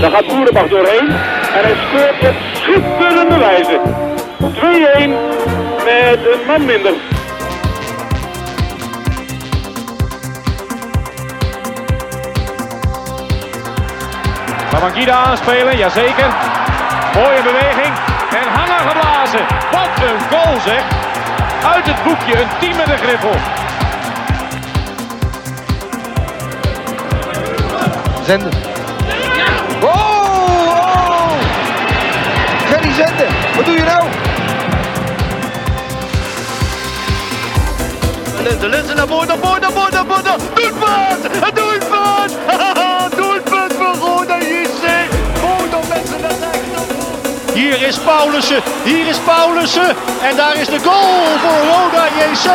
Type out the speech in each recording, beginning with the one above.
Daar gaat Boerenbach doorheen. En hij scoort op schitterende wijze. 2-1 met een man minder. Babangida aanspelen, jazeker. Mooie beweging. En hangen geblazen. Wat een goal zeg. Uit het boekje, een team met een griffel. Zenden. Wat doe je nou? Linzen, Linzen naar voren, naar voren, naar voren, naar voren. Doelpunt! Een doelpunt! voor Roda JC. Roda mensen naar rechts. Hier is Paulussen, hier is Paulussen. En daar is de goal voor Roda JC.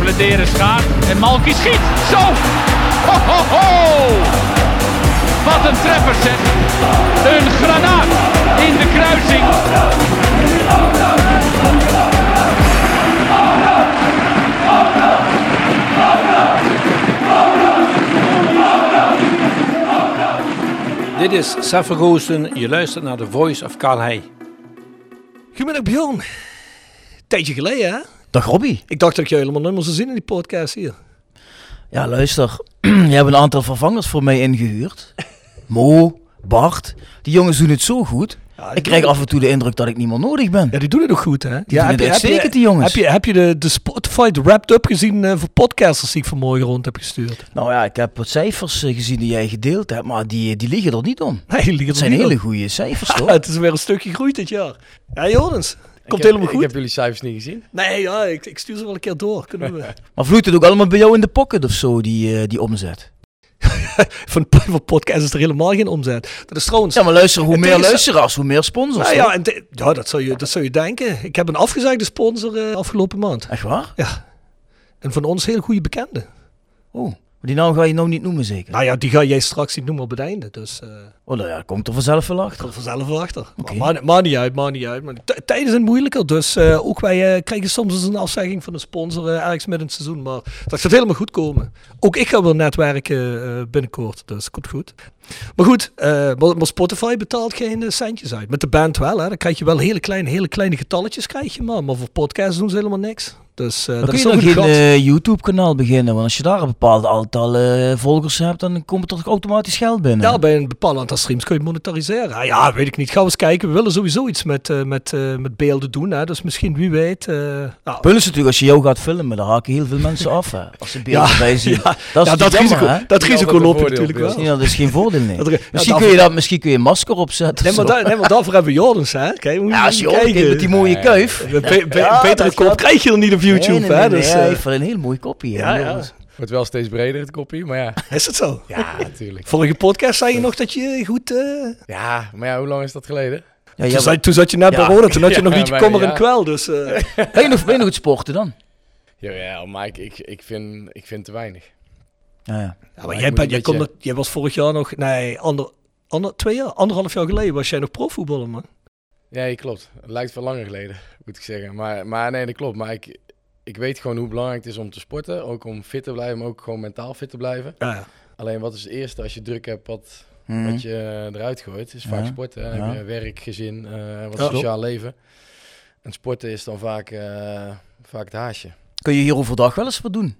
Bladeren schaart en Malky schiet. Zo! Ho, ho, ho! Wat een treffer zeg. Een granaat in de kruising. Dit is Seffer Goosten. Je luistert naar The Voice of Calais. Goedemiddag Bjorn. Tijdje geleden hè? Dag Robbie. Ik dacht dat ik jou helemaal niet meer zou zien in die podcast hier. Ja, luister. Je hebt een aantal vervangers voor mij ingehuurd. Mo, Bart. Die jongens doen het zo goed. Ja, Ik krijg af en toe de indruk dat ik niet meer nodig ben. Ja, die doen het ook goed, hè? doen ja, het uitstekend, die jongens. Heb je, heb je de, de Spotify de Wrapped Up gezien eh, voor podcasters die ik vanmorgen rond heb gestuurd? Nou ja, ik heb wat cijfers eh, gezien die jij gedeeld hebt, maar die, die liggen er niet om. Nee, die liggen Het zijn hele goede cijfers, toch? het is weer een stukje groeit dit jaar. Ja, Jonens. Komt heb, helemaal goed. Ik heb jullie cijfers niet gezien. Nee, ja, ik, ik stuur ze wel een keer door. Kunnen we... Maar vloeit het ook allemaal bij jou in de pocket of zo, die, eh, die omzet? van, van podcast is er helemaal geen omzet. Dat is trouwens... Ja, maar luister, hoe meer is- luisteraars, hoe meer sponsors. Nou ja, toch? en te- ja dat, zou je, dat zou je denken. Ik heb een afgezegde sponsor eh, afgelopen maand. Echt waar? Ja. En van ons heel goede bekende. Oh, maar die naam ga je nou niet noemen zeker? Nou ja, die ga jij straks niet noemen op het einde. Dus eh Oh, nou ja, komt er vanzelf wel achter. komt vanzelf wel achter. Maar maakt niet uit, maakt niet uit. Maar tijden zijn moeilijker. Dus eh, ook wij eh, krijgen soms eens een afzegging van een sponsor ergens midden in het seizoen. Maar dat gaat helemaal goed komen. Ook ik ga weer netwerken binnenkort. Dus komt goed. Maar goed, maar, maar Spotify betaalt geen centjes uit. Met de band wel. Hè. Dan krijg je wel hele kleine, hele kleine getalletjes. Krijg je maar. maar voor podcasts doen ze helemaal niks. Dus eh, Dan dat kun je nog een geen eh, YouTube-kanaal beginnen, want als je daar een bepaald aantal eh, volgers hebt, dan komt er toch automatisch geld binnen. Ja, bij een bepaald aantal streams kun je monetariseren. Ah, ja, weet ik niet. Gaan we eens kijken. We willen sowieso iets met, eh, met, eh, met beelden doen. Hè. Dus misschien, wie weet. eh, nou, Punt is natuurlijk, als je jou gaat filmen, dan haken heel veel mensen af. Hè, als ze beelden Ja, bij zien. ja, dat is ja, dat risico, jammer, hè? dat risico loop je natuurlijk wel. Ja, dat is geen voordeel, nee. Dat ja, misschien, kun je dat, misschien kun je een masker opzetten. Nee, maar, of nee, maar daarvoor hebben we Jordans, hè? Kijk, moet je ja, als je met die mooie kuif. Betere kop krijg je er niet op YouTube, nee, nee, nee, hè? nee, Dus, hij eh, heeft wel een heel mooi kopje. ja. Wordt wel steeds breder het kopie, maar ja. Is het zo? Ja, natuurlijk. Vorige podcast zei je nog dat je goed... eh Ja, maar ja, hoe lang is dat geleden? Ja, toen, zat, toen zat je net Ja. bij Roda, toen had je Ja, nog niet je kommer en kwel. Dus, eh, Ben je nog, ben je nog het sporten dan? Ja, ja maar ik, ik, ik, vind, ik vind te weinig. Ja, ja. ja, maar Maar jij, bent, jij, komt jij was vorig jaar nog... Nee, ander, ander, twee jaar, anderhalf jaar geleden was jij nog profvoetballer, man. Ja, klopt. Het lijkt veel langer geleden, moet ik zeggen. Maar, maar nee, dat klopt. Maar ik, ik weet gewoon hoe belangrijk het is om te sporten. Ook om fit te blijven, maar ook gewoon mentaal fit te blijven. Ja, ja. Alleen wat is het eerste als je druk hebt wat, Mhm. wat je eruit gooit? is vaak Ja. sporten. Ja. heb je werk, gezin, eh, wat Ja. sociaal leven. En sporten is dan vaak, eh, vaak het haasje. Kun je hier overdag wel eens wat doen?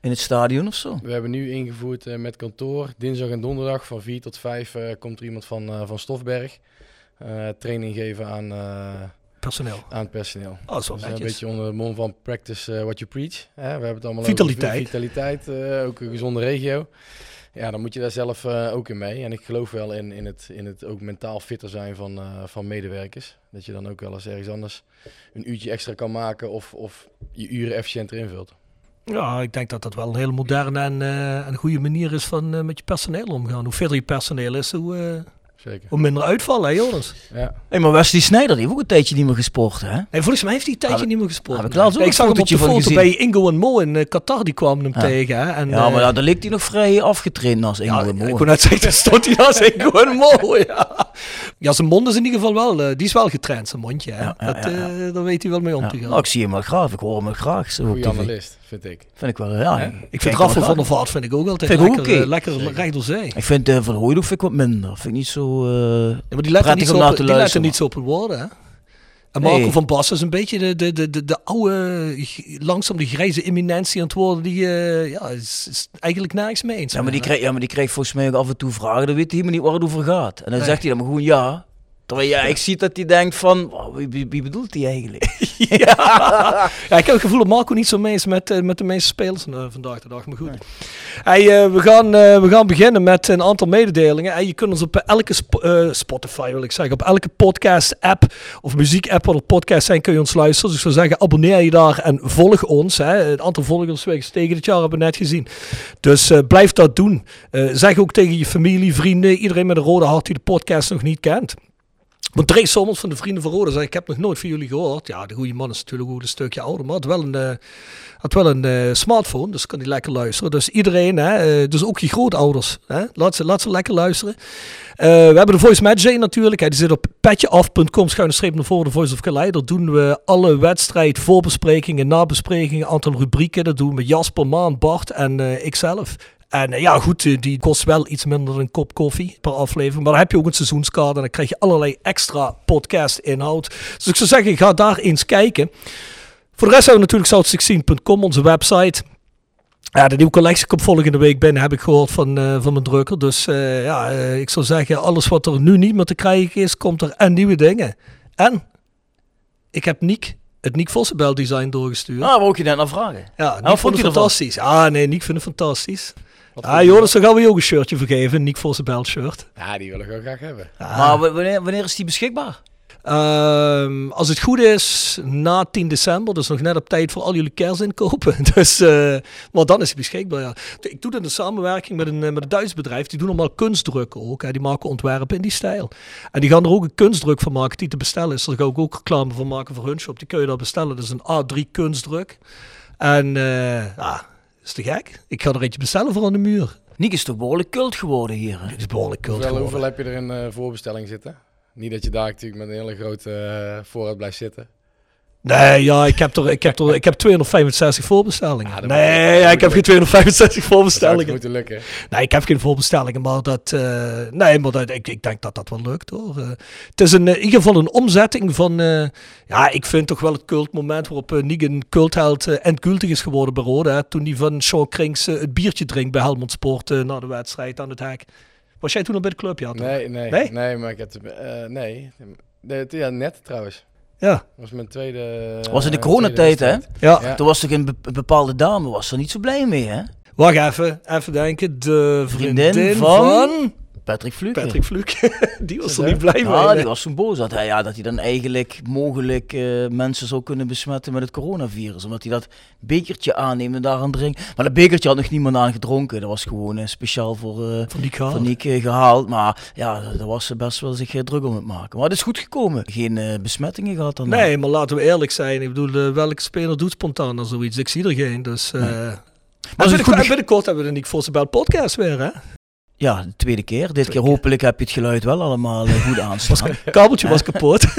In het stadion of zo? We hebben nu ingevoerd eh, met kantoor. Dinsdag en donderdag van 4 tot 5 eh, komt er iemand van, eh, van Stofberg. eh, training geven aan, eh, Personeel. aan het personeel. Oh, dat is wel Dus een netjes. beetje onder de mom van practice eh, what you preach. Hè? We hebben het allemaal Vitaliteit. over vitaliteit, eh, ook een gezonde regio. Ja, dan moet je daar zelf eh, ook in mee. En ik geloof wel in, in, het, in het ook mentaal fitter zijn van, eh, van medewerkers. Dat je dan ook wel eens ergens anders een uurtje extra kan maken of, of je uren efficiënter invult. Ja, ik denk dat dat wel een hele moderne en, eh, en goede manier is van eh, met je personeel omgaan. Hoe verder je personeel is, hoe, eh, zeker. Hoe minder uitvallen, hè Jonas? Ja. Hey, maar Wesley Sneijder die heeft ook een tijdje niet meer gesport, hè? En volgens mij heeft hij een tijdje Heb- niet meer gespeeld. heb ik zag hem op de foto gezien. bij Ingo en Mo in eh, Qatar, die kwamen hem Ja. tegen. Hè? En, Ja, eh, maar ja, dan leek hij nog vrij afgetraind als Ingo Ja, en Mo. ik kon net zeggen, daar stond hij als Ingo en Mo. Ja. ja, zijn mond is in ieder geval wel, eh, die is wel getraind, zijn mondje. Hè? Ja, ja, dat, eh, daar weet hij wel mee om Ja, te gaan. nou, ik zie hem wel graag, ik hoor hem wel graag. Zo op Goeie TV. analist, vind ik. Vind ik wel, ja. Hè? ik vind wel Raffel van der Vaart vind ik ook altijd Vind ik ook lekker, eh, lekker Zeker. recht door zee. Ik vind eh, Van Hooydonk vind ik wat minder. Vind ik niet zo... eh, Ja, maar die letten Prettig niet om zo naar op, die letten niet zo op het woorden. Hè? En Marco Nee. van Basten is een beetje de, de, de, de, de oude, langzaam de grijze eminentie aan het worden. Die eh, ja, is, is eigenlijk nergens mee eens. ja, maar die krijgt, ja, maar die krijgt volgens mij ook af en toe vragen. Dan weet hij helemaal niet waar het over gaat. En dan Nee. zegt hij dan maar gewoon ja. Terwijl ja, ik zie dat hij denkt van... "Wow, wie, bedoelt hij eigenlijk? ja. ja, ik heb het gevoel dat Marco niet zo mee is met, eh, met de meeste spelers eh, vandaag de dag. Maar goed. Hey, eh, we, gaan, we gaan beginnen met een aantal mededelingen. Hey, je kunt ons op elke sp- Spotify, wil ik zeggen, op elke podcast-app of muziek-app waar podcasts zijn, kun je ons luisteren. Dus ik zou zeggen, abonneer je daar en volg ons. Hè. Het aantal volgers is gestegen dit jaar, hebben we net gezien. Dus blijf dat doen. Zeg ook tegen je familie, vrienden, iedereen met een rode hart die de podcast nog niet kent. Want Dre Sommels van de Vrienden van Rode zei, ik heb nog nooit van jullie gehoord. Ja, de goede man is natuurlijk ook een stukje ouder, maar had wel een, eh, had wel een eh, smartphone, dus kan hij lekker luisteren. Dus iedereen, hè, eh, dus ook je grootouders, hè, laat, ze, laat ze lekker luisteren. We hebben de Voice Day natuurlijk, hè, die zit op petjeaf.com, schuine streep naar voren, de Voice of Calais. Daar doen we alle wedstrijd, voorbesprekingen, nabesprekingen, aantal rubrieken. Dat doen we Jasper, Maan, Bart en ikzelf. En eh, ja, goed, eh, die kost wel iets minder dan een kop koffie per aflevering. Maar dan heb je ook een seizoenskaart en dan krijg je allerlei extra podcast inhoud. Dus ik zou zeggen, ga daar eens kijken. Voor de rest hebben we natuurlijk south16.com, onze website. Ja, de nieuwe collectie komt volgende week binnen, heb ik gehoord van, eh, van mijn drukker. Dus ja, ik zou zeggen, alles wat er nu niet meer te krijgen is, komt er en nieuwe dingen. En ik heb Niek, het Niek Vossenbel design doorgestuurd. Nou, wou ik je net naar vragen. Ja, Niek vond vond hij het ervan? fantastisch. Ah nee, Niek vindt het fantastisch. Ah Joris, dan gaan we je ook een shirtje vergeven, een Niek Vossenbel shirt. Ja, die wil ik wel graag hebben. Maar w- wanneer, wanneer is die beschikbaar? Ehm, als het goed is, na 10 december, dus nog net op tijd voor al jullie kerstinkopen. Dus, eh, maar dan is hij beschikbaar, ja. Ik doe dat in samenwerking met een, eh, met een Duits bedrijf. Die doen allemaal kunstdrukken ook. Hè. Die maken ontwerpen in die stijl. En die gaan er ook een kunstdruk van maken die te bestellen is. Daar ga ik ook reclame van maken voor hun shop. Die kun je daar bestellen. Dat is een A3 kunstdruk. En eh, ja, is te gek. Ik ga er eentje bestellen voor aan de muur. Niek is toch behoorlijk cult geworden hier. Hè? Het is behoorlijk cult Hoeveel, geworden. hoeveel heb je er in eh, voorbestelling zitten? Niet dat je daar natuurlijk met een hele grote eh, voorraad blijft zitten. Nee, ja, ik heb, er, ik heb, er, ik heb 265 voorbestellingen. Dat nee, ja, ik heb geen 265 Dat zou voorbestellingen. moeten lukken. Nee, ik heb geen voorbestellingen, maar dat, eh, nee, maar dat, ik, ik denk dat dat wel lukt hoor. Eh, het is een, eh, in ieder geval een omzetting van, ja, ik vind toch wel het cultmoment waarop uh, Niek een cultheld uh, endgültig is geworden bij Rode. Hè, toen hij van Sean Krings het biertje drinkt bij Helmond Sport na de wedstrijd aan het hek. Was jij toen al bij de club? Ja? Nee, nee, Nee? nee, maar ik heb... nee, ja, net trouwens. Ja, Dat was mijn tweede... Was in de eh, coronatijd, hè? ja. Ja. Toen was toch een, be- een bepaalde dame was er niet zo blij mee, hè? Wacht even, even denken. De vriendin, Vriendin van... van- Patrick Fluke. Patrick Fluke. die was er niet blij mee. Ja, nee. die was zo boos dat hij, ja, dat hij dan eigenlijk mogelijk eh, mensen zou kunnen besmetten met het coronavirus. Omdat hij dat bekertje aanneemt en daaraan drinkt. Maar dat bekertje had nog niemand aan gedronken. Dat was gewoon eh, speciaal voor, Niek eh, gehaald. Maar ja, daar was ze best wel zich druk om het maken. Maar het is goed gekomen. Geen besmettingen gehad dan. Nee, maar laten we eerlijk zijn. Ik bedoel, welke speler doet spontaan dan zoiets? Ik zie er geen. Dus, Nee. maar binnenkort hebben we de Nick Vossenbel podcast weer, hè? Ja, de tweede keer. Dit keer Tweede keer. hopelijk heb je het geluid wel allemaal eh, goed aanstaan. Het kabeltje was kapot.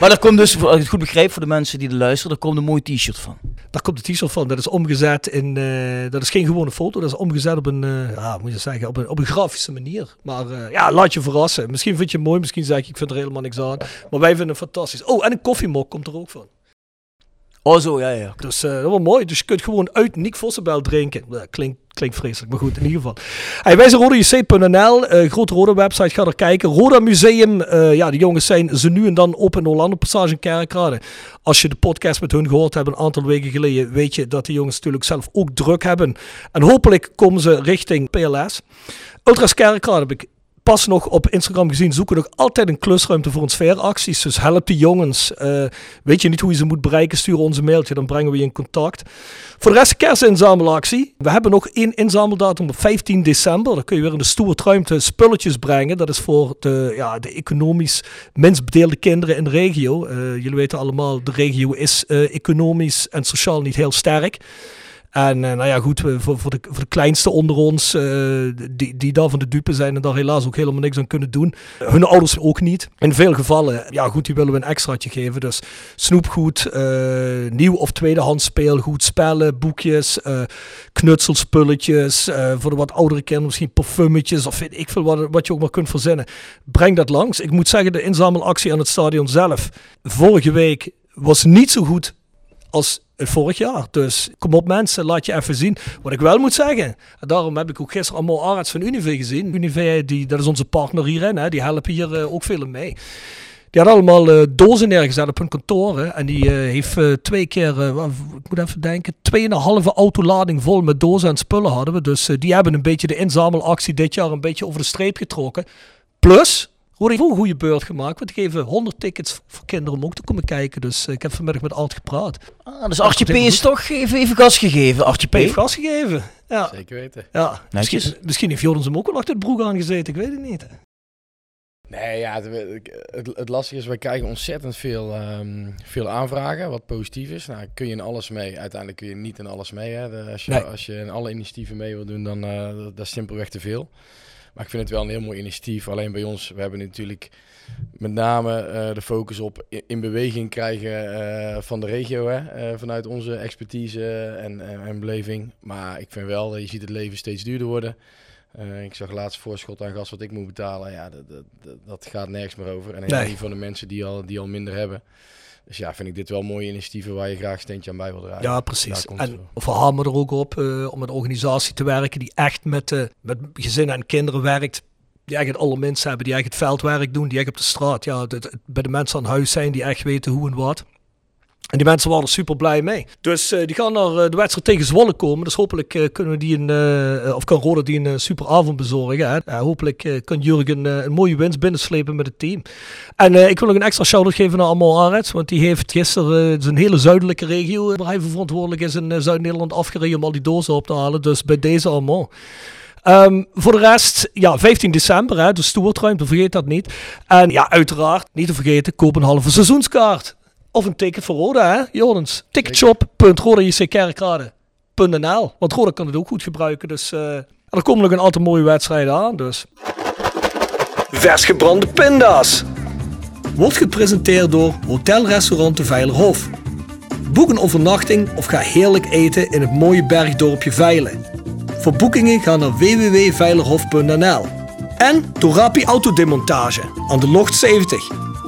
Maar er komt dus, als ik het goed begrijp voor de mensen die er luisteren, er komt een mooi t-shirt van. Daar komt de t-shirt van. Dat is omgezet in... eh, dat is geen gewone foto. Dat is omgezet op een... eh, ja, moet je zeggen, op een, op een grafische manier. Maar eh, ja, laat je verrassen. Misschien vind je het mooi. Misschien zeg je, ik vind er helemaal niks aan. Maar wij vinden het fantastisch. Oh, en een koffiemok komt er ook van. Oh zo, ja, ja. Dus eh, dat was mooi. Dus je kunt gewoon uit Nick Vossenbel drinken. Ja, klinkt, klinkt vreselijk, maar goed, in ieder geval. Wij zijn rodajc.nl, eh grote Roda website, ga er kijken. Roda Museum, eh, ja, die jongens zijn ze nu en dan op in Orlando Passage Kerkrade. Als je de podcast met hun gehoord hebt een aantal weken geleden, weet je dat die jongens natuurlijk zelf ook druk hebben. En hopelijk komen ze richting PLS. Ultras Kerkrade heb ik pas nog op Instagram gezien, zoeken nog altijd een klusruimte voor ons sfeeracties. Dus help die jongens. Eh, weet je niet hoe je ze moet bereiken, stuur ons een mailtje, dan brengen we je in contact. Voor de rest kerstinzamelactie. We hebben nog één inzameldatum op 15 december. Dan kun je weer in de stoertruimte spulletjes brengen. Dat is voor de, ja, de economisch minst bedeelde kinderen in de regio. Eh, jullie weten allemaal, de regio is uh, economisch en sociaal niet heel sterk. En uh, nou ja, goed, voor, voor, de, voor de kleinste onder ons, uh, die, die daarvan de dupe zijn en daar helaas ook helemaal niks aan kunnen doen. Hun ouders ook niet. In veel gevallen, ja goed, die willen we een extraatje geven. Dus snoepgoed, uh, nieuw of tweedehands speelgoed, spellen, boekjes, knutselspulletjes. voor de wat oudere kinderen misschien parfumetjes of weet ik veel wat, wat je ook maar kunt verzinnen. Breng dat langs. Ik moet zeggen, de inzamelactie aan het stadion zelf, vorige week was niet zo goed als vorig jaar. Dus kom op mensen, laat je even zien. Wat ik wel moet zeggen, en daarom heb ik ook gisteren allemaal arts van Unive gezien. Unive, die, dat is onze partner hierin, hè, die helpen hier uh, ook veel mee. Die had allemaal uh, dozen neergezet op hun kantoren. En die uh, heeft twee keer, ik moet even denken, tweeënhalve autolading vol met dozen en spullen hadden we. Dus die hebben een beetje de inzamelactie dit jaar een beetje over de streep getrokken. Plus, Roda heeft een goede beurt gemaakt. Want die geven 100 tickets voor kinderen om ook te komen kijken. Dus ik heb vanmiddag met Art gepraat. Ah, dus Artje P is toch even, even gas gegeven. Artje P heeft gas gegeven. Ja. Zeker weten. Ja. Misschien, misschien heeft Jordans hem ook wel achter de broek aangezeten. Ik weet het niet. Nee, ja, het, het, het, lastige is, wij krijgen ontzettend veel, um, veel aanvragen, wat positief is. Nou, kun je in alles mee. Uiteindelijk kun je niet in alles mee. Hè. De, als, je, nee. als je in alle initiatieven mee wil doen, dan uh, dat is simpelweg te veel. Maar ik vind het wel een heel mooi initiatief. Alleen bij ons, we hebben natuurlijk met name uh, de focus op in beweging krijgen uh, van de regio. Hè? Uh, vanuit onze expertise en, en, en, beleving. Maar ik vind wel, je ziet het leven steeds duurder worden. ik zag laatst voorschot aan gas wat ik moet betalen. Ja, dat, dat, dat gaat nergens meer over. En nee. een van de mensen die al, die al minder hebben. Dus ja, vind ik dit wel mooie initiatieven waar je graag steentje aan bij wil dragen. Ja, precies. En we er ook op uh, om een organisatie te werken die echt met, uh, met gezinnen en kinderen werkt. Die echt het allerminst hebben, die echt het veldwerk doen, die echt op de straat. Ja, bij de mensen aan huis zijn, die echt weten hoe en wat. En die mensen waren er super blij mee. Dus uh, die gaan naar uh, de wedstrijd tegen Zwolle komen. Dus hopelijk uh, kunnen we die een, of kan Rode die een super avond bezorgen. Hè? hopelijk kan Jurgen een mooie winst binnenslepen met het team. En ik wil nog een extra shout-out geven naar Amal Arets. Want die heeft gisteren zijn hele zuidelijke regio, waar hij verantwoordelijk is, in Zuid-Nederland afgereden om al die dozen op te halen. Dus bij deze allemaal. Um, voor de rest, ja, 15 december, hè, de vergeet dat niet. En ja, uiteraard, niet te vergeten, koop een halve seizoenskaart. Of een ticket voor Roda, hè, Jordens? Ticketshop.rodajckerkrade.nl Want Roda kan het ook goed gebruiken. Dus uh, er komen nog een aantal mooie wedstrijden aan. Dus. Vers gebrande pinda's. Wordt gepresenteerd door Hotel Restaurant de Veilerhof. Boek een overnachting of ga heerlijk eten in het mooie bergdorpje Veilen. Voor boekingen ga naar www.veilerhof.nl. En door Rapi Autodemontage aan de Locht 70.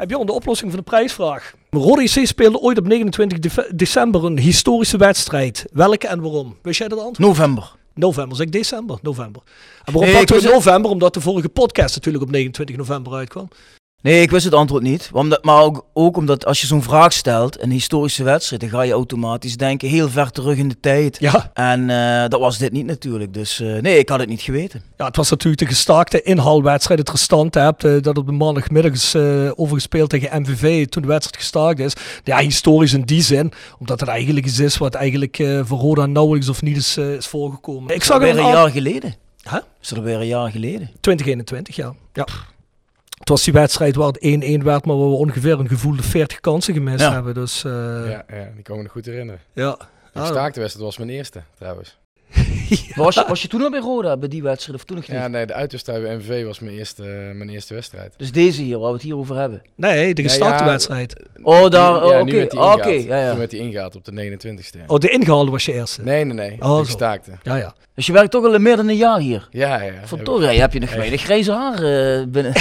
Heb je onder de oplossing van de prijsvraag? Rode JC speelde ooit op 29 december een historische wedstrijd. Welke en waarom? Wist jij dat antwoord? November. November, zeg ik december? November. En waarom nee, we november? Omdat de vorige podcast natuurlijk op 29 november uitkwam. Nee, ik wist het antwoord niet. Maar ook, ook omdat als je zo'n vraag stelt, een historische wedstrijd, dan ga je automatisch denken heel ver terug in de tijd. Ja. En uh, dat was dit niet natuurlijk. Dus uh, nee, ik had het niet geweten. Ja, het was natuurlijk de gestaakte inhaalwedstrijd. Het restant hebt, uh, dat op de maandagmiddag is overgespeeld tegen MVV toen de wedstrijd gestaakt is. Ja, historisch in die zin. Omdat het eigenlijk iets is wat eigenlijk voor Roda nauwelijks of niet is, is voorgekomen. Ik zag het weer een jaar geleden. Huh? Is er weer een jaar geleden? 2021, ja. ja. Het was die wedstrijd waar het 1-1 werd, maar waar we ongeveer een gevoelde 40 kansen gemist hebben. Dus, uh... ja, ja, die kan me nog goed herinneren. Ja. De staakte wedstrijd was mijn eerste, trouwens. Maar was, je, was je toen al bij Roda, bij die wedstrijd, of toen nog niet? Ja, nee, de uitwedstrijd bij MV was mijn eerste, eh, mijn eerste wedstrijd. Dus deze hier, waar we het hier over hebben. Nee, de gestarte ja, wedstrijd. Oh, daar, Nu- oh, ja, oké. nu met die ingaat. oké, ja, ja. Toen met die ingaat op de 29ste. Oh, de ingehaalde was je eerste. Nee, nee, nee. Oh, de zo. gestaakte. Ja, ja. Dus je werkt toch al meer dan een jaar hier? Ja, ja. Verdorie, ja, je nog weinig grijze haar eh, binnen.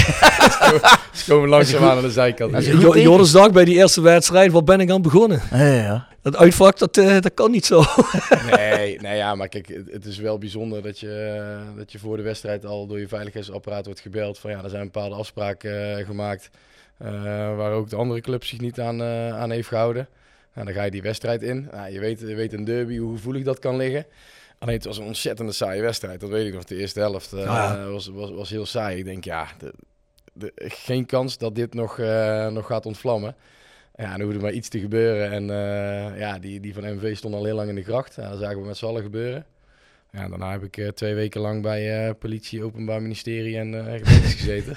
Ze komen langzaamaan aan de zijkant. Joris dag bij die eerste wedstrijd, waar ben ik aan begonnen? ja, ja. Dat uitvak, dat, eh, dat kan niet zo. Nee, nee, ja, maar kijk, het, het is wel bijzonder dat je, eh, dat je voor de wedstrijd al door je veiligheidsapparaat wordt gebeld. Van ja, er zijn bepaalde afspraken eh, gemaakt waar ook de andere club zich niet aan, aan heeft gehouden. Nou, dan ga je die wedstrijd in. Nou, je, weet, je weet een derby hoe gevoelig dat kan liggen. Alleen het was een ontzettende saaie wedstrijd. Dat weet ik nog. De eerste helft Ah, ja. was, was, was heel saai. Ik denk, ja, de, de, geen kans dat dit nog, nog gaat ontvlammen. Ja, er hoefde maar iets te gebeuren. En eh, ja, die, die van MV stond al heel lang in de gracht. Ja, dat zagen we met z'n allen gebeuren. Ja, daarna heb ik eh, twee weken lang bij eh, politie, openbaar ministerie en gezeten.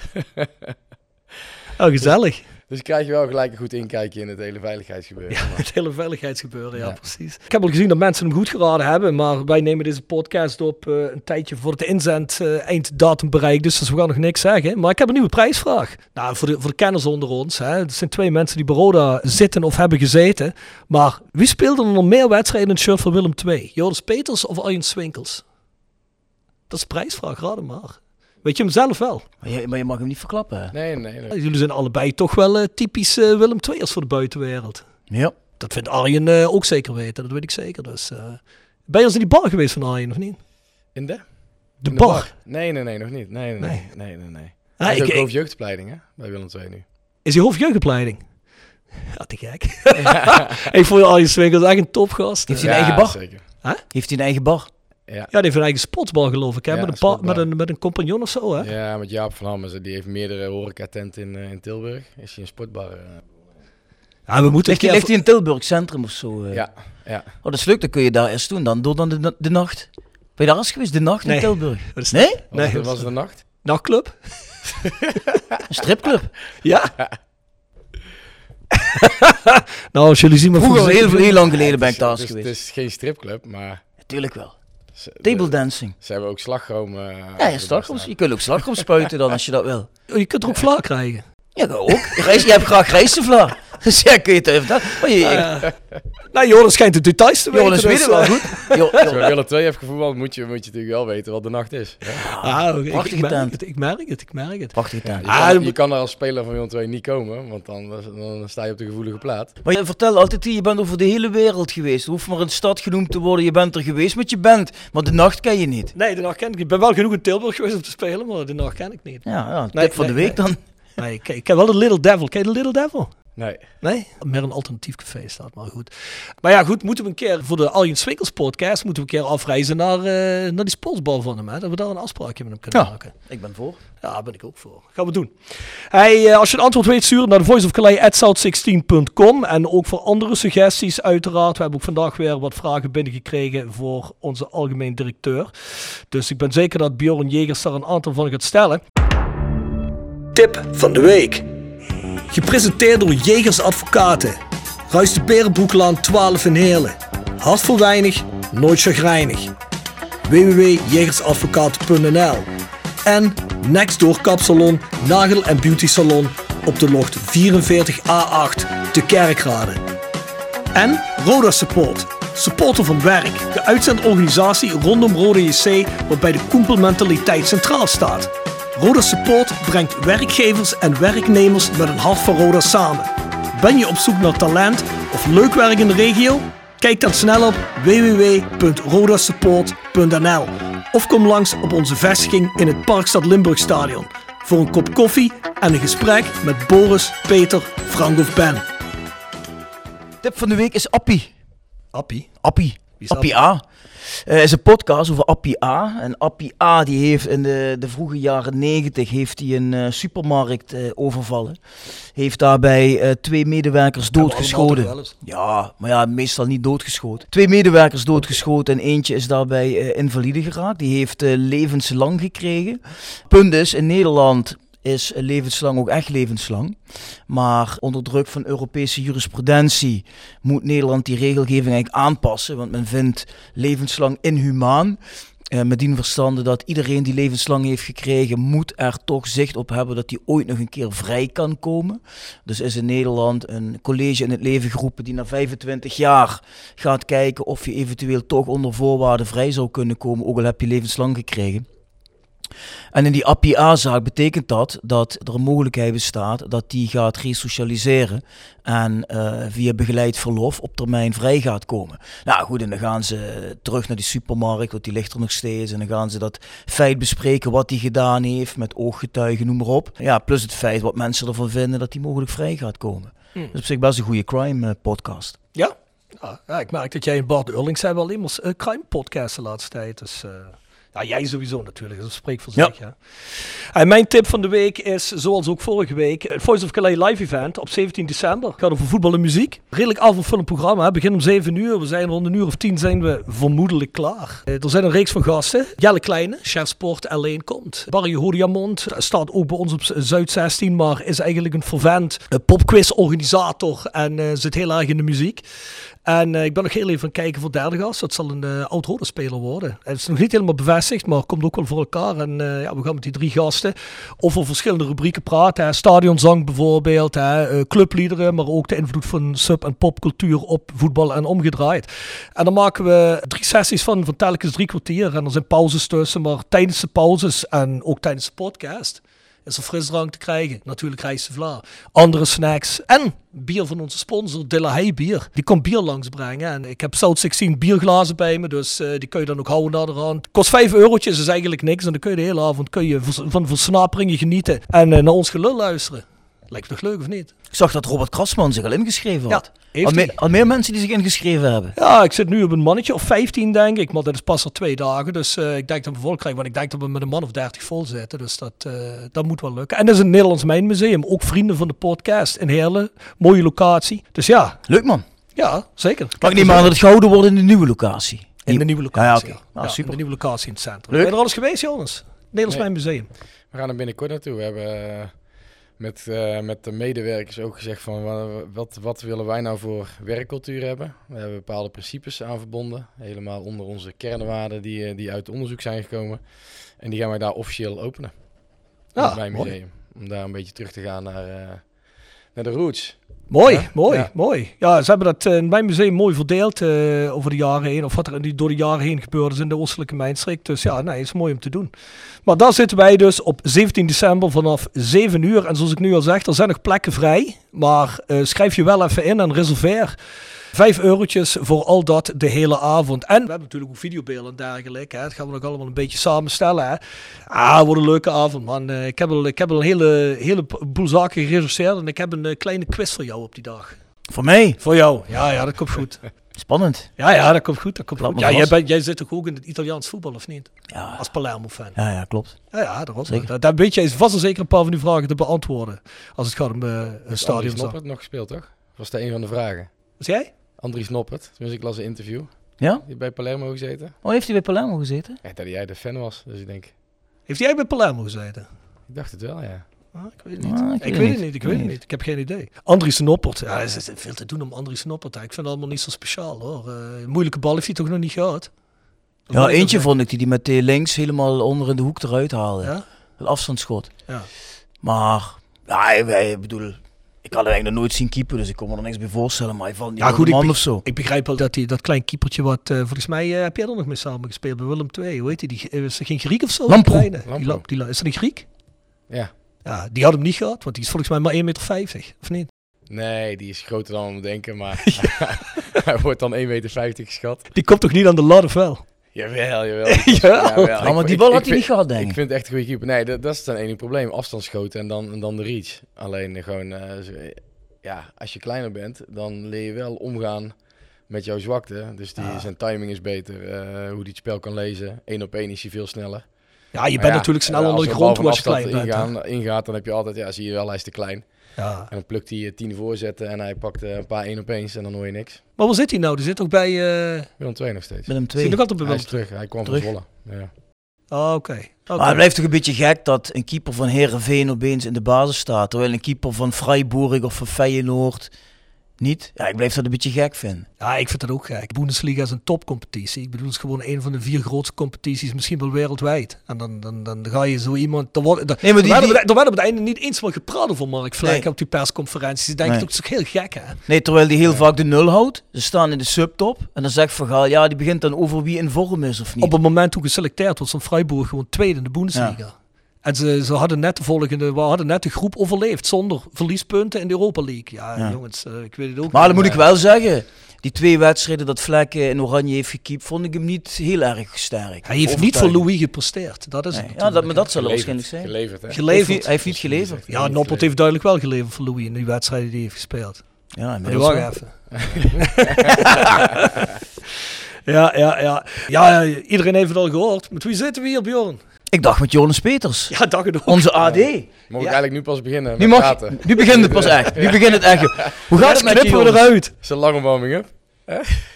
Oh, gezellig. Dus krijg je wel gelijk een goed inkijkje in het hele veiligheidsgebeuren. Ja, het hele veiligheidsgebeuren, ja, Ja. precies. Ik heb al gezien dat mensen hem goed geraden hebben, maar wij nemen deze podcast op eh, een tijdje voor de inzend eh, einddatum bereikt, dus we gaan nog niks zeggen. Maar ik heb een nieuwe prijsvraag. Nou, voor de, voor de kenners onder ons, hè. er zijn twee mensen die bij Roda zitten of hebben gezeten, maar wie speelde er nog meer wedstrijden in het shirt van Willem II? Joris Peters of Arjen Swinkels? Dat is de prijsvraag, raad hem maar. Weet je hem zelf wel? Maar, je, maar je mag hem niet verklappen. Nee, nee, nee. Jullie zijn allebei toch wel eh, typisch eh, Willem II'ers voor de buitenwereld. Ja. Dat vindt Arjen eh, ook zeker weten, dat weet ik zeker. Dus, eh, ben je eens in die bar geweest van Arjen, of niet? In de? De, In bar. Nee, nee, nee, nog niet. Nee, nee, nee. Nee. nee, nee, nee. Ah, Hij is ik- ook hoofdjeugdopleiding, hè? Bij Willem II nu. Is hij hoofdjeugdopleiding? Ja, te gek. ik vond Arjen Swinkels echt een topgast. Heeft hij een Ja, eigen bar? zeker. Heeft hij een eigen bar? Ja. Ja, die heeft een eigen sportsbar geloof ik, hè? Ja, met, een pa- met, een, met een compagnon of zo, hè? ja, met Jaap van Hammers. Die heeft meerdere horecatenten in, eh, in Tilburg. Is hij een sportbar? eh, Ja, we moeten Ligt hij, ligt hij in Tilburg Centrum of zo? eh? ja, ja. Oh, dat is leuk, dan kun je daar eerst doen. Dan door dan de, de nacht. Ben je daar eens geweest, de nacht Nee. in Tilburg? Is- Nee? Was, Nee, was het een nacht? Nachtclub? Een stripclub. Ja. nou, als jullie zien maar Vroeger, heel, heel lang geleden ben ik daar is, het geweest. is geen stripclub, maar Natuurlijk wel. Table dancing. ze hebben ook slagroom. eh, Ja, slagroom, je kunt ook slagroom spuiten dan als je dat wil. Oh, je kunt er ook vla krijgen. Ja, dat ook. Rijst, je hebt graag rijstevla. Dus ja, kun je het even dat. Maar je, Nou, Joris schijnt de details te weten. Jonas dus, weet het wel eh, goed. Jo, Als je Willem II heeft gevoetbald, moet je, moet je natuurlijk wel weten wat de nacht is. Ja. Ah, oké, ik, Prachtige ik merk tent. het, ik merk het, ik merk het. Prachtige Je, tent. Ah, je kan er als speler van Willem II niet komen, want dan, dan sta je op de gevoelige plaat. Maar je vertelt altijd, je bent over de hele wereld geweest. Er hoeft maar een stad genoemd te worden. Je bent er geweest met je bent. Maar de nacht ken je niet. Nee, de nacht ken ik niet. Ik ben wel genoeg in Tilburg geweest om te spelen, maar de nacht ken ik niet. Ja, ja tip Nee, van de nee, week dan. Nee, ik, ik ken wel de Little Devil. Ken je de Little Devil? Nee. Nee? Meer een alternatief café staat, maar goed. Maar ja, goed, moeten we een keer voor de Arjen Swinkels podcast, moeten we een keer afreizen naar, eh, naar die sportsbal van hem, hè? Dat we daar een afspraakje met hem kunnen Ja. maken. Ik ben voor. Ja, daar ben ik ook voor. Gaan we doen. Hey, eh, als je een antwoord weet, stuur naar thevoiceofcalais.south16.com. En ook voor andere suggesties, uiteraard. We hebben ook vandaag weer wat vragen binnengekregen voor onze algemeen directeur. Dus ik ben zeker dat Bjorn Jegers daar een aantal van gaat stellen. Tip van de week. Gepresenteerd door Jegers Advocaten. Ruist de Berenbroeklaan 12 in Heerlen. Hart voor weinig, nooit chagrijnig. www.jegersadvocaten.nl En Nextdoor Kapsalon, Nagel en Beauty Salon op de locht 44A8 te Kerkrade. En Roda Support, supporter van werk, de uitzendorganisatie rondom Roda JC waarbij de koempelmentaliteit centraal staat. Roda Support brengt werkgevers en werknemers met een hart voor Roda samen. Ben je op zoek naar talent of leuk werk in de regio? Kijk dan snel op www.rodasupport.nl of kom langs op onze vestiging in het Parkstad Limburgstadion voor een kop koffie en een gesprek met Boris, Peter, Frank of Ben. Tip van de week is Appie. Appie. Appie. Appie A. Eh is een podcast over Appie A. En Appie A die heeft in de, de vroege jaren negentig heeft hij een eh, supermarkt eh, overvallen. Heeft daarbij twee medewerkers doodgeschoten. Ja, maar ja, meestal niet doodgeschoten. Twee medewerkers doodgeschoten en eentje is daarbij invalide geraakt. Die heeft levenslang gekregen. Punt is, in Nederland is levenslang ook echt levenslang. Maar onder druk van Europese jurisprudentie moet Nederland die regelgeving eigenlijk aanpassen. Want men vindt levenslang inhumaan. Uh, met verstande dat iedereen die levenslang heeft gekregen, moet er toch zicht op hebben dat hij ooit nog een keer vrij kan komen. Dus is in Nederland een college in het leven geroepen die na 25 jaar gaat kijken of je eventueel toch onder voorwaarden vrij zou kunnen komen, ook al heb je levenslang gekregen. En in die APA-zaak betekent dat dat er een mogelijkheid bestaat dat die gaat resocialiseren en uh, via begeleid verlof op termijn vrij gaat komen. Nou goed, en dan gaan ze terug naar die supermarkt, want die ligt er nog steeds. En dan gaan ze dat feit bespreken wat hij gedaan heeft met ooggetuigen, noem maar op. Ja, plus het feit wat mensen ervan vinden dat hij mogelijk vrij gaat komen. Hmm. Dus op zich best een goede crime uh, podcast. Ja? ja? ik merk dat jij en Bart Urlings zijn wel immers uh, crime podcast de laatste tijd. Dus... Ja, jij sowieso natuurlijk. Dat spreekt voor zich. Ja. En mijn tip van de week is, zoals ook vorige week, het Voice of Calais live event op 17 december. Het gaat over voetbal en muziek. Redelijk avondvullend programma. Begin om 7 uur. We zijn rond een uur of 10 zijn we vermoedelijk klaar. Eh, er zijn een reeks van gasten. Jelle Kleine, chef sport alleen komt. Barry Hodiamond staat ook bij ons op Zuid 16, maar is eigenlijk een vervent eh, popquiz organisator en uh, zit heel erg in de muziek. En uh, ik ben nog heel even aan kijken voor derde gast. Dat zal een uh, oud speler worden. Het is nog niet helemaal bevestigd, maar komt ook wel voor elkaar. En uh, ja, we gaan met die drie gasten over verschillende rubrieken praten. Stadionzang bijvoorbeeld, hè. clubliederen, maar ook de invloed van sub- en popcultuur op voetbal en omgedraaid. En dan maken we drie sessies van, van telkens drie kwartier. En er zijn pauzes tussen, maar tijdens de pauzes en ook tijdens de podcast is er frisdrank te krijgen. Natuurlijk Rijse Vla. Andere snacks en bier van onze sponsor, Dilla Bier. Die komt bier langsbrengen. En ik heb South 16 bierglazen bij me, dus uh, die kun je dan ook houden naar de rand. Kost 5 eurotjes, is eigenlijk niks. En dan kun je de hele avond kun je van versnaperingen genieten en uh, naar ons gelul luisteren. Lijkt toch leuk of niet? Ik zag dat Robert Krasman zich al ingeschreven had. Ja, al, meer, al, meer, mensen die zich ingeschreven hebben. Ja, ik zit nu op een mannetje of 15 denk ik. Maar dat is pas al twee dagen. Dus uh, ik denk dat we vol krijgen. Want ik denk dat we met een man of 30 vol zitten. Dus dat, uh, dat moet wel lukken. En dat is een Nederlands Mijnmuseum. Ook vrienden van de podcast in Heerlen. Mooie locatie. Dus ja. Leuk man. Ja, zeker. Mag ik niet maar dat het gehouden wordt in de nieuwe locatie? In de nieuwe locatie. Ja, ja, okay. super. In de nieuwe locatie in het centrum. Leuk. Ben je er alles geweest, Jonas? Nederlands nee. Mijnmuseum. We gaan er binnenkort naartoe. We hebben... Uh met, uh, met de medewerkers ook gezegd van wat, wat willen wij nou voor werkcultuur hebben. We hebben bepaalde principes aan verbonden, helemaal onder onze kernwaarden die, eh, die uit onderzoek zijn gekomen. En die gaan wij daar officieel openen. Ja, ah, bij museum. Mooi. Om daar een beetje terug te gaan naar, uh, naar de roots. Mooi, mooi, ja. mooi. Ja, ze hebben dat in mijn museum mooi verdeeld uh, over de jaren heen. Of wat er door de jaren heen gebeurd is in de oostelijke mijnstreek. Dus ja, nee, is mooi om te doen. Maar daar zitten wij dus op 17 december vanaf 7 uur. En zoals ik nu al zeg, er zijn nog plekken vrij. Maar uh, schrijf je wel even in en reserveer. Vijf eurotjes voor al dat de hele avond. En we hebben natuurlijk ook videobeelden en dergelijke. Hè. Dat gaan we nog allemaal een beetje samenstellen. Hè. Ah, wordt een leuke avond, man. Uh, ik heb al, ik heb al een hele, hele boel zaken geregisseerd. En ik heb een uh, kleine quiz voor jou op die dag. Voor mij? Voor jou. Ja, ja, dat komt goed. Spannend. Ja, ja, dat komt goed. Dat komt goed. Ja, jij, bent, jij zit toch ook in het Italiaans voetbal, of niet? Ja. Als Palermo-fan. Ja, ja, klopt. Ja, ja dat was zeker. Daar weet jij vast en zeker een paar van die vragen te beantwoorden. Als het gaat om uh, een stadion. Andries het nog gespeeld, toch? Was dat een van de vragen? Was jij? Andries Noppert. Dus ik las een interview. Ja? Die bij Palermo gezeten. Oh, heeft hij bij Palermo gezeten? Ja, dat jij de fan was, dus ik denk... Heeft jij bij Palermo gezeten? Ik dacht het wel, ja. Ah, ik weet het niet. Ah, ik, ik weet het niet. Ik weet het niet. Ik heb geen idee. Andries Noppert. Ja, er is veel te doen om Andries Noppert. Ik vind het allemaal niet zo speciaal hoor. Uh, moeilijke bal heeft hij toch nog niet gehad? Dat ja, eentje vond ik die, die met links helemaal onder in de hoek eruit haalde. Ja? Het afstandsschot. Ja. Maar, ja, ik bedoel, ik had hem eigenlijk nog nooit zien keeper, dus ik kon me er niks bij voorstellen. Maar hij valt niet ja, goed, man ik, of zo. Ik begrijp wel dat hij dat klein keepertje wat, uh, volgens mij uh, heb jij er nog mee samen gespeeld bij Willem II. Hoe heet hij? Die, is er geen Griek of zo? Lampro. Die, die, die, is er een Griek? Ja. Ja, die had hem niet gehad, want die is volgens mij maar 1,50 meter, of niet? Nee, die is groter dan we denken, maar hij wordt dan 1,50 meter geschat. Die komt toch niet aan de lat of wel? Jawel, jawel. ja, maar die bal had hij niet gehad, denk ik. Ik vind het echt een goede keeper. Nee, dat, dat is dan enige probleem. Afstandsschoten en dan, en dan de reach. Alleen gewoon, uh, ja, als je kleiner bent, dan leer je wel omgaan met jouw zwakte. Dus die, zijn timing is beter. Uh, hoe hij het spel kan lezen. Eén op één is hij veel sneller. Ja, je bent natuurlijk snel onder de grond als je klein ingaan, ingaat, dan heb je altijd, ja, zie je wel, hij is te klein. Ja. En dan plukt hij tien voorzetten en hij pakt een paar één opeens en dan hoor je niks. Maar waar zit hij nou? Die zit ook bij... Uh... Willem 2 nog steeds. Willem 2. Zit nog altijd bij Willem Hij is terug, hij kwam terug. van Zwolle. Ja. Oh, Oké. Oké. Maar het blijft toch een beetje gek dat een keeper van Herenveen opeens in de basis staat. Terwijl een keeper van Freiburg of van Feyenoord niet. Ja, ik blijf dat een beetje gek vinden. Ja, ik vind dat ook gek. Bundesliga is een topcompetitie. Ik bedoel, het is gewoon een van de vier grootste competities, misschien wel wereldwijd. En dan, dan, dan ga je zo iemand... Er, wordt, Nee, maar die- er, werd, die- er werd op het einde niet eens wel gepraat over Mark Nee. op die persconferenties. Ik denk, Nee. dat is toch heel gek, hè? Nee, terwijl die heel vaak de nul houdt. Ze staan in de subtop. En dan zegt Van Gaal, ja, die begint dan over wie in vorm is of niet. Op het moment toen geselecteerd was, stond Freiburg gewoon tweede in de Bundesliga. En ze, ze hadden net de volgende, we hadden net de groep overleefd zonder verliespunten in de Europa League. Ja, Ja. jongens, eh, ik weet het ook Maar dan moet ik wel zeggen, die twee wedstrijden dat Vlek eh, in Oranje heeft gekiept, vond ik hem niet heel erg sterk. Hij heeft niet voor. Louis gepresteerd. Dat is Nee, het Ja, dat, maar dat zal waarschijnlijk zijn. Geleverd, hè? Hij Geleverd. heeft, hij heeft niet geleverd. Ja, Noppert heeft duidelijk wel geleverd voor Louis in die wedstrijden die hij heeft gespeeld. Ja, Maar inmiddels wacht wel. even. ja, ja, ja. Ja, iedereen heeft het al gehoord. Met wie zitten we hier, Bjorn? Ik dacht met Jonas Peters, Ja, dag het ook. onze AD. Ja. eigenlijk nu pas beginnen Nu, met mag, praten? nu begint het pas echt. Nu begint het echt. Hoe gaat het met je, knippen we Jonas? eruit. Is een lange warming-up?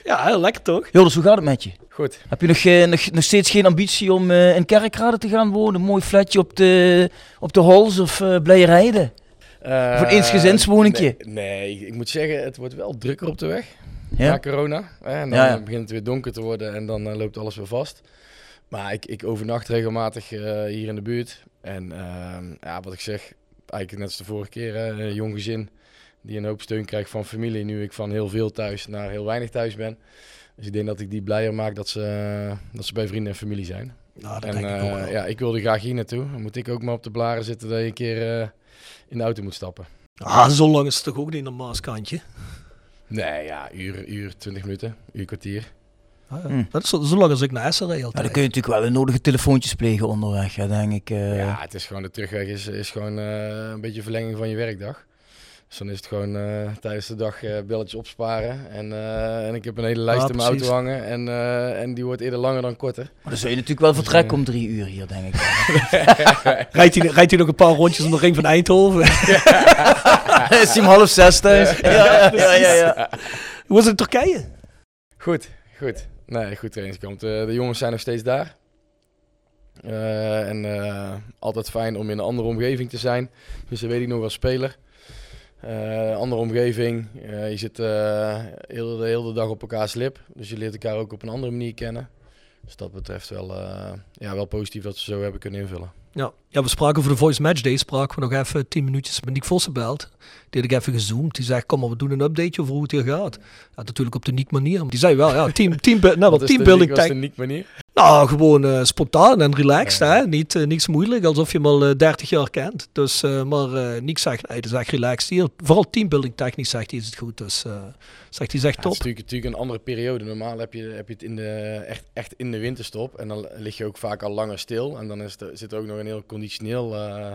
Ja, heel lekker toch? Jonas, hoe gaat het met je? Goed. Heb je nog, eh, nog, nog steeds geen ambitie om eh, in Kerkrade te gaan wonen? Een mooi flatje op de, op de Hols of eh Blijerheide? Of een eensgezinswoningje? Nee, nee, ik moet zeggen, het wordt wel drukker op de weg. Ja? Na corona. hè, En dan Ja, ja. begint het weer donker te worden en dan loopt alles weer vast. Maar ik, ik overnacht regelmatig eh, hier in de buurt. En ehm, ja, wat ik zeg, eigenlijk net als de vorige keer, een jong gezin die een hoop steun krijgt van familie. Nu ik van heel veel thuis naar heel weinig thuis ben. Dus ik denk dat ik die blijer maak dat ze, dat ze bij vrienden en familie zijn. Nou, dat En denk ik eh, ja, ik wilde graag hier naartoe. Dan moet ik ook maar op de blaren zitten dat je een keer eh, in de auto moet stappen. Ah, zo lang is het toch ook niet een Maaskantje? Nee, ja, uur, uur, 20 minuten, uur, kwartier. Ah, ja. Hm. Dat is zo, zo lang als ik naar Essen Ja, altijd. dan kun je natuurlijk wel de nodige telefoontjes plegen onderweg, ja, denk ik. eh. Ja, het is gewoon de terugweg is, is gewoon eh, een beetje verlenging van je werkdag. Dus dan is het gewoon eh, tijdens de dag eh, belletjes opsparen. En, eh, en ik heb een hele lijst Ja, in mijn auto hangen. En, eh, en die wordt eerder langer dan korter. Maar dan zul je natuurlijk wel vertrekken om drie uur hier, denk ik. Rijdt hij, rijdt hij nog een paar rondjes om de ring van Eindhoven? is hij om half zes thuis? Ja, ja, ja, ja, ja. Hoe is het in Turkije? Goed, goed. Nee, goed trainingskamp. De, de jongens zijn nog steeds daar. Eh, en eh, altijd fijn om in een andere omgeving te zijn. Dus dat weet ik nog als speler. Eh, andere omgeving. Je zit heel, de hele dag op elkaars lip. Dus je leert elkaar ook op een andere manier kennen. Dus dat betreft wel, ja, wel positief dat ze zo hebben kunnen invullen. Ja. ja, we spraken over de Voice Match Day. Spraken we nog even tien minuutjes met Nick Vossen belt. Die had ik even gezoomd. Die zei, kom maar, we doen een updateje over hoe het hier gaat. Ja, natuurlijk op de Nick manier. Maar die zei wel, ja, team, team, nou, Wat teambuilding wat is de uniek manier? Nou, gewoon eh, spontaan en relaxed, Ja. hè. Niet, eh, niks moeilijk, alsof je hem al eh, 30 jaar kent. Dus, eh, maar eh Nick zegt, nee, het is echt relaxed hier. Vooral teambuilding technisch zegt hij, is het goed. Dus, eh, zegt hij, zegt Ja, het top. is natuurlijk, natuurlijk een andere periode. Normaal heb je, heb je het in de, echt, echt in de winterstop. En dan lig je ook vaak al langer stil. En dan is er, zit er ook nog een heel conditioneel eh,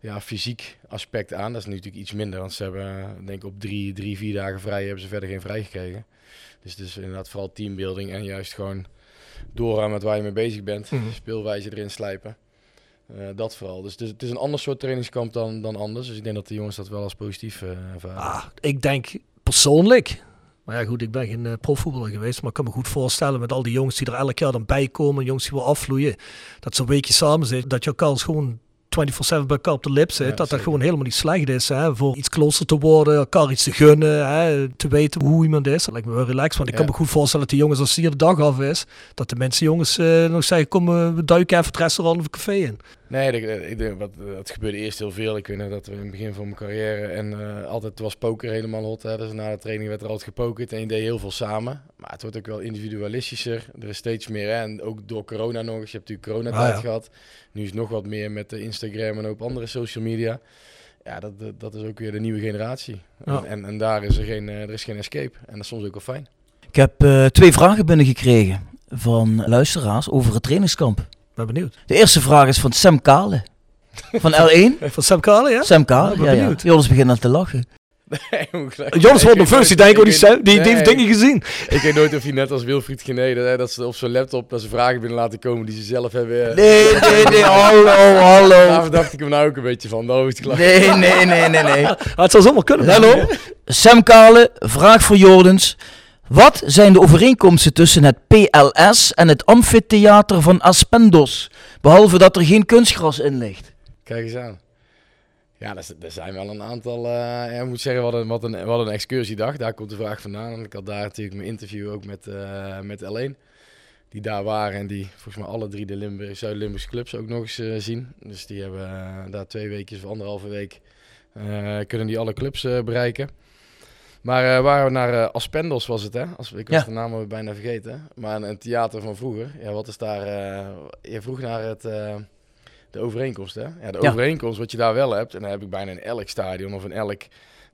ja, fysiek aspect aan. Dat is nu natuurlijk iets minder. Want ze hebben, eh, denk ik, op drie, drie, vier dagen vrij hebben ze verder geen vrij gekregen. Dus het is inderdaad vooral teambuilding en juist gewoon doorgaan met waar je mee bezig bent. Mhm. Speelwijze erin slijpen. Eh, dat vooral. Dus het is, het is een ander soort trainingskamp dan, dan anders. Dus ik denk dat de jongens dat wel als positief eh ervaren. Ah, ik denk persoonlijk. Maar ja, goed, ik ben geen eh, profvoetballer geweest. Maar ik kan me goed voorstellen met al die jongens die er elk jaar dan bij komen. Jongens die wel afvloeien. Dat zo'n weekje samen zit. Dat je elkaar gewoon 24-7 bij elkaar op de lip zit. Ja, dat dat gewoon helemaal niet slecht is. Hè? Voor iets closer te worden. Elkaar iets te gunnen. Hè? Te weten hoe iemand is. Dat lijkt me wel relaxed. Want ik kan me goed voorstellen dat de jongens als hier de dag af is. Dat de mensen jongens eh, nog zeggen. Kom, eh, we duiken even het restaurant of het café in. Nee, dat, ik wat, dat gebeurde eerst heel veel. Ik weet nog dat we in het begin van mijn carrière en eh, altijd was poker helemaal hot. Hè. Dus na de training werd er altijd gepokerd en je deed heel veel samen. Maar het wordt ook wel individualistischer. Er is steeds meer. Hè. En ook door corona nog eens. Je hebt natuurlijk coronatijd Ah, ja. gehad. Nu is het nog wat meer met de Instagram en ook andere social media. Ja, dat, dat, dat is ook weer de nieuwe generatie. Ja. En, en, en daar is er geen, eh, er is geen escape. En dat is soms ook wel fijn. Ik heb eh, twee vragen binnengekregen van luisteraars over het trainingskamp. Ik ben benieuwd. De eerste vraag is van Sam Kale. Van L1. Van Sam Kale, ja? Sam Kale, Ja, ik ben ja, ja. benieuwd. Jonas begint aan te lachen. Jonas wordt nerveus. Die denkt, oh, die, Sam- die, die heeft Nee. dingen gezien. Ik weet nooit of hij net als Wilfried Gené, dat, hè, dat ze op zijn laptop dat ze vragen binnen laten komen die ze zelf hebben. eh, Nee, nee, nee, hallo, hallo. Daar dacht ik hem nou ook een beetje van. Nou, is het klaar. Nee, nee, nee, nee, nee. Maar het zou zomaar kunnen. Hallo? Sam Kale, vraag voor Jordens. Wat zijn de overeenkomsten tussen het PLS en het amfitheater van Aspendos? Behalve dat er geen kunstgras in ligt. Kijk eens aan. Ja, er, zijn wel een aantal. ja, ik moet zeggen, wat een, wat, een, wat een excursiedag. Daar komt de vraag vandaan. Ik had daar natuurlijk mijn interview ook met, eh met Alleen. Die daar waren en die volgens mij alle drie de Limburg, Zuid-Limburgse clubs ook nog eens eh, zien. Dus die hebben daar twee weekjes of anderhalve week kunnen die alle clubs bereiken. Maar eh waren we naar eh, Aspendos was het hè? Als, ik was Ja. de naam bijna vergeten. Maar een, een theater van vroeger. Ja, wat is daar... eh, je vroeg naar het... de overeenkomst, hè? Ja, de Ja. overeenkomst wat je daar wel hebt, en dat heb ik bijna in elk stadion of in elk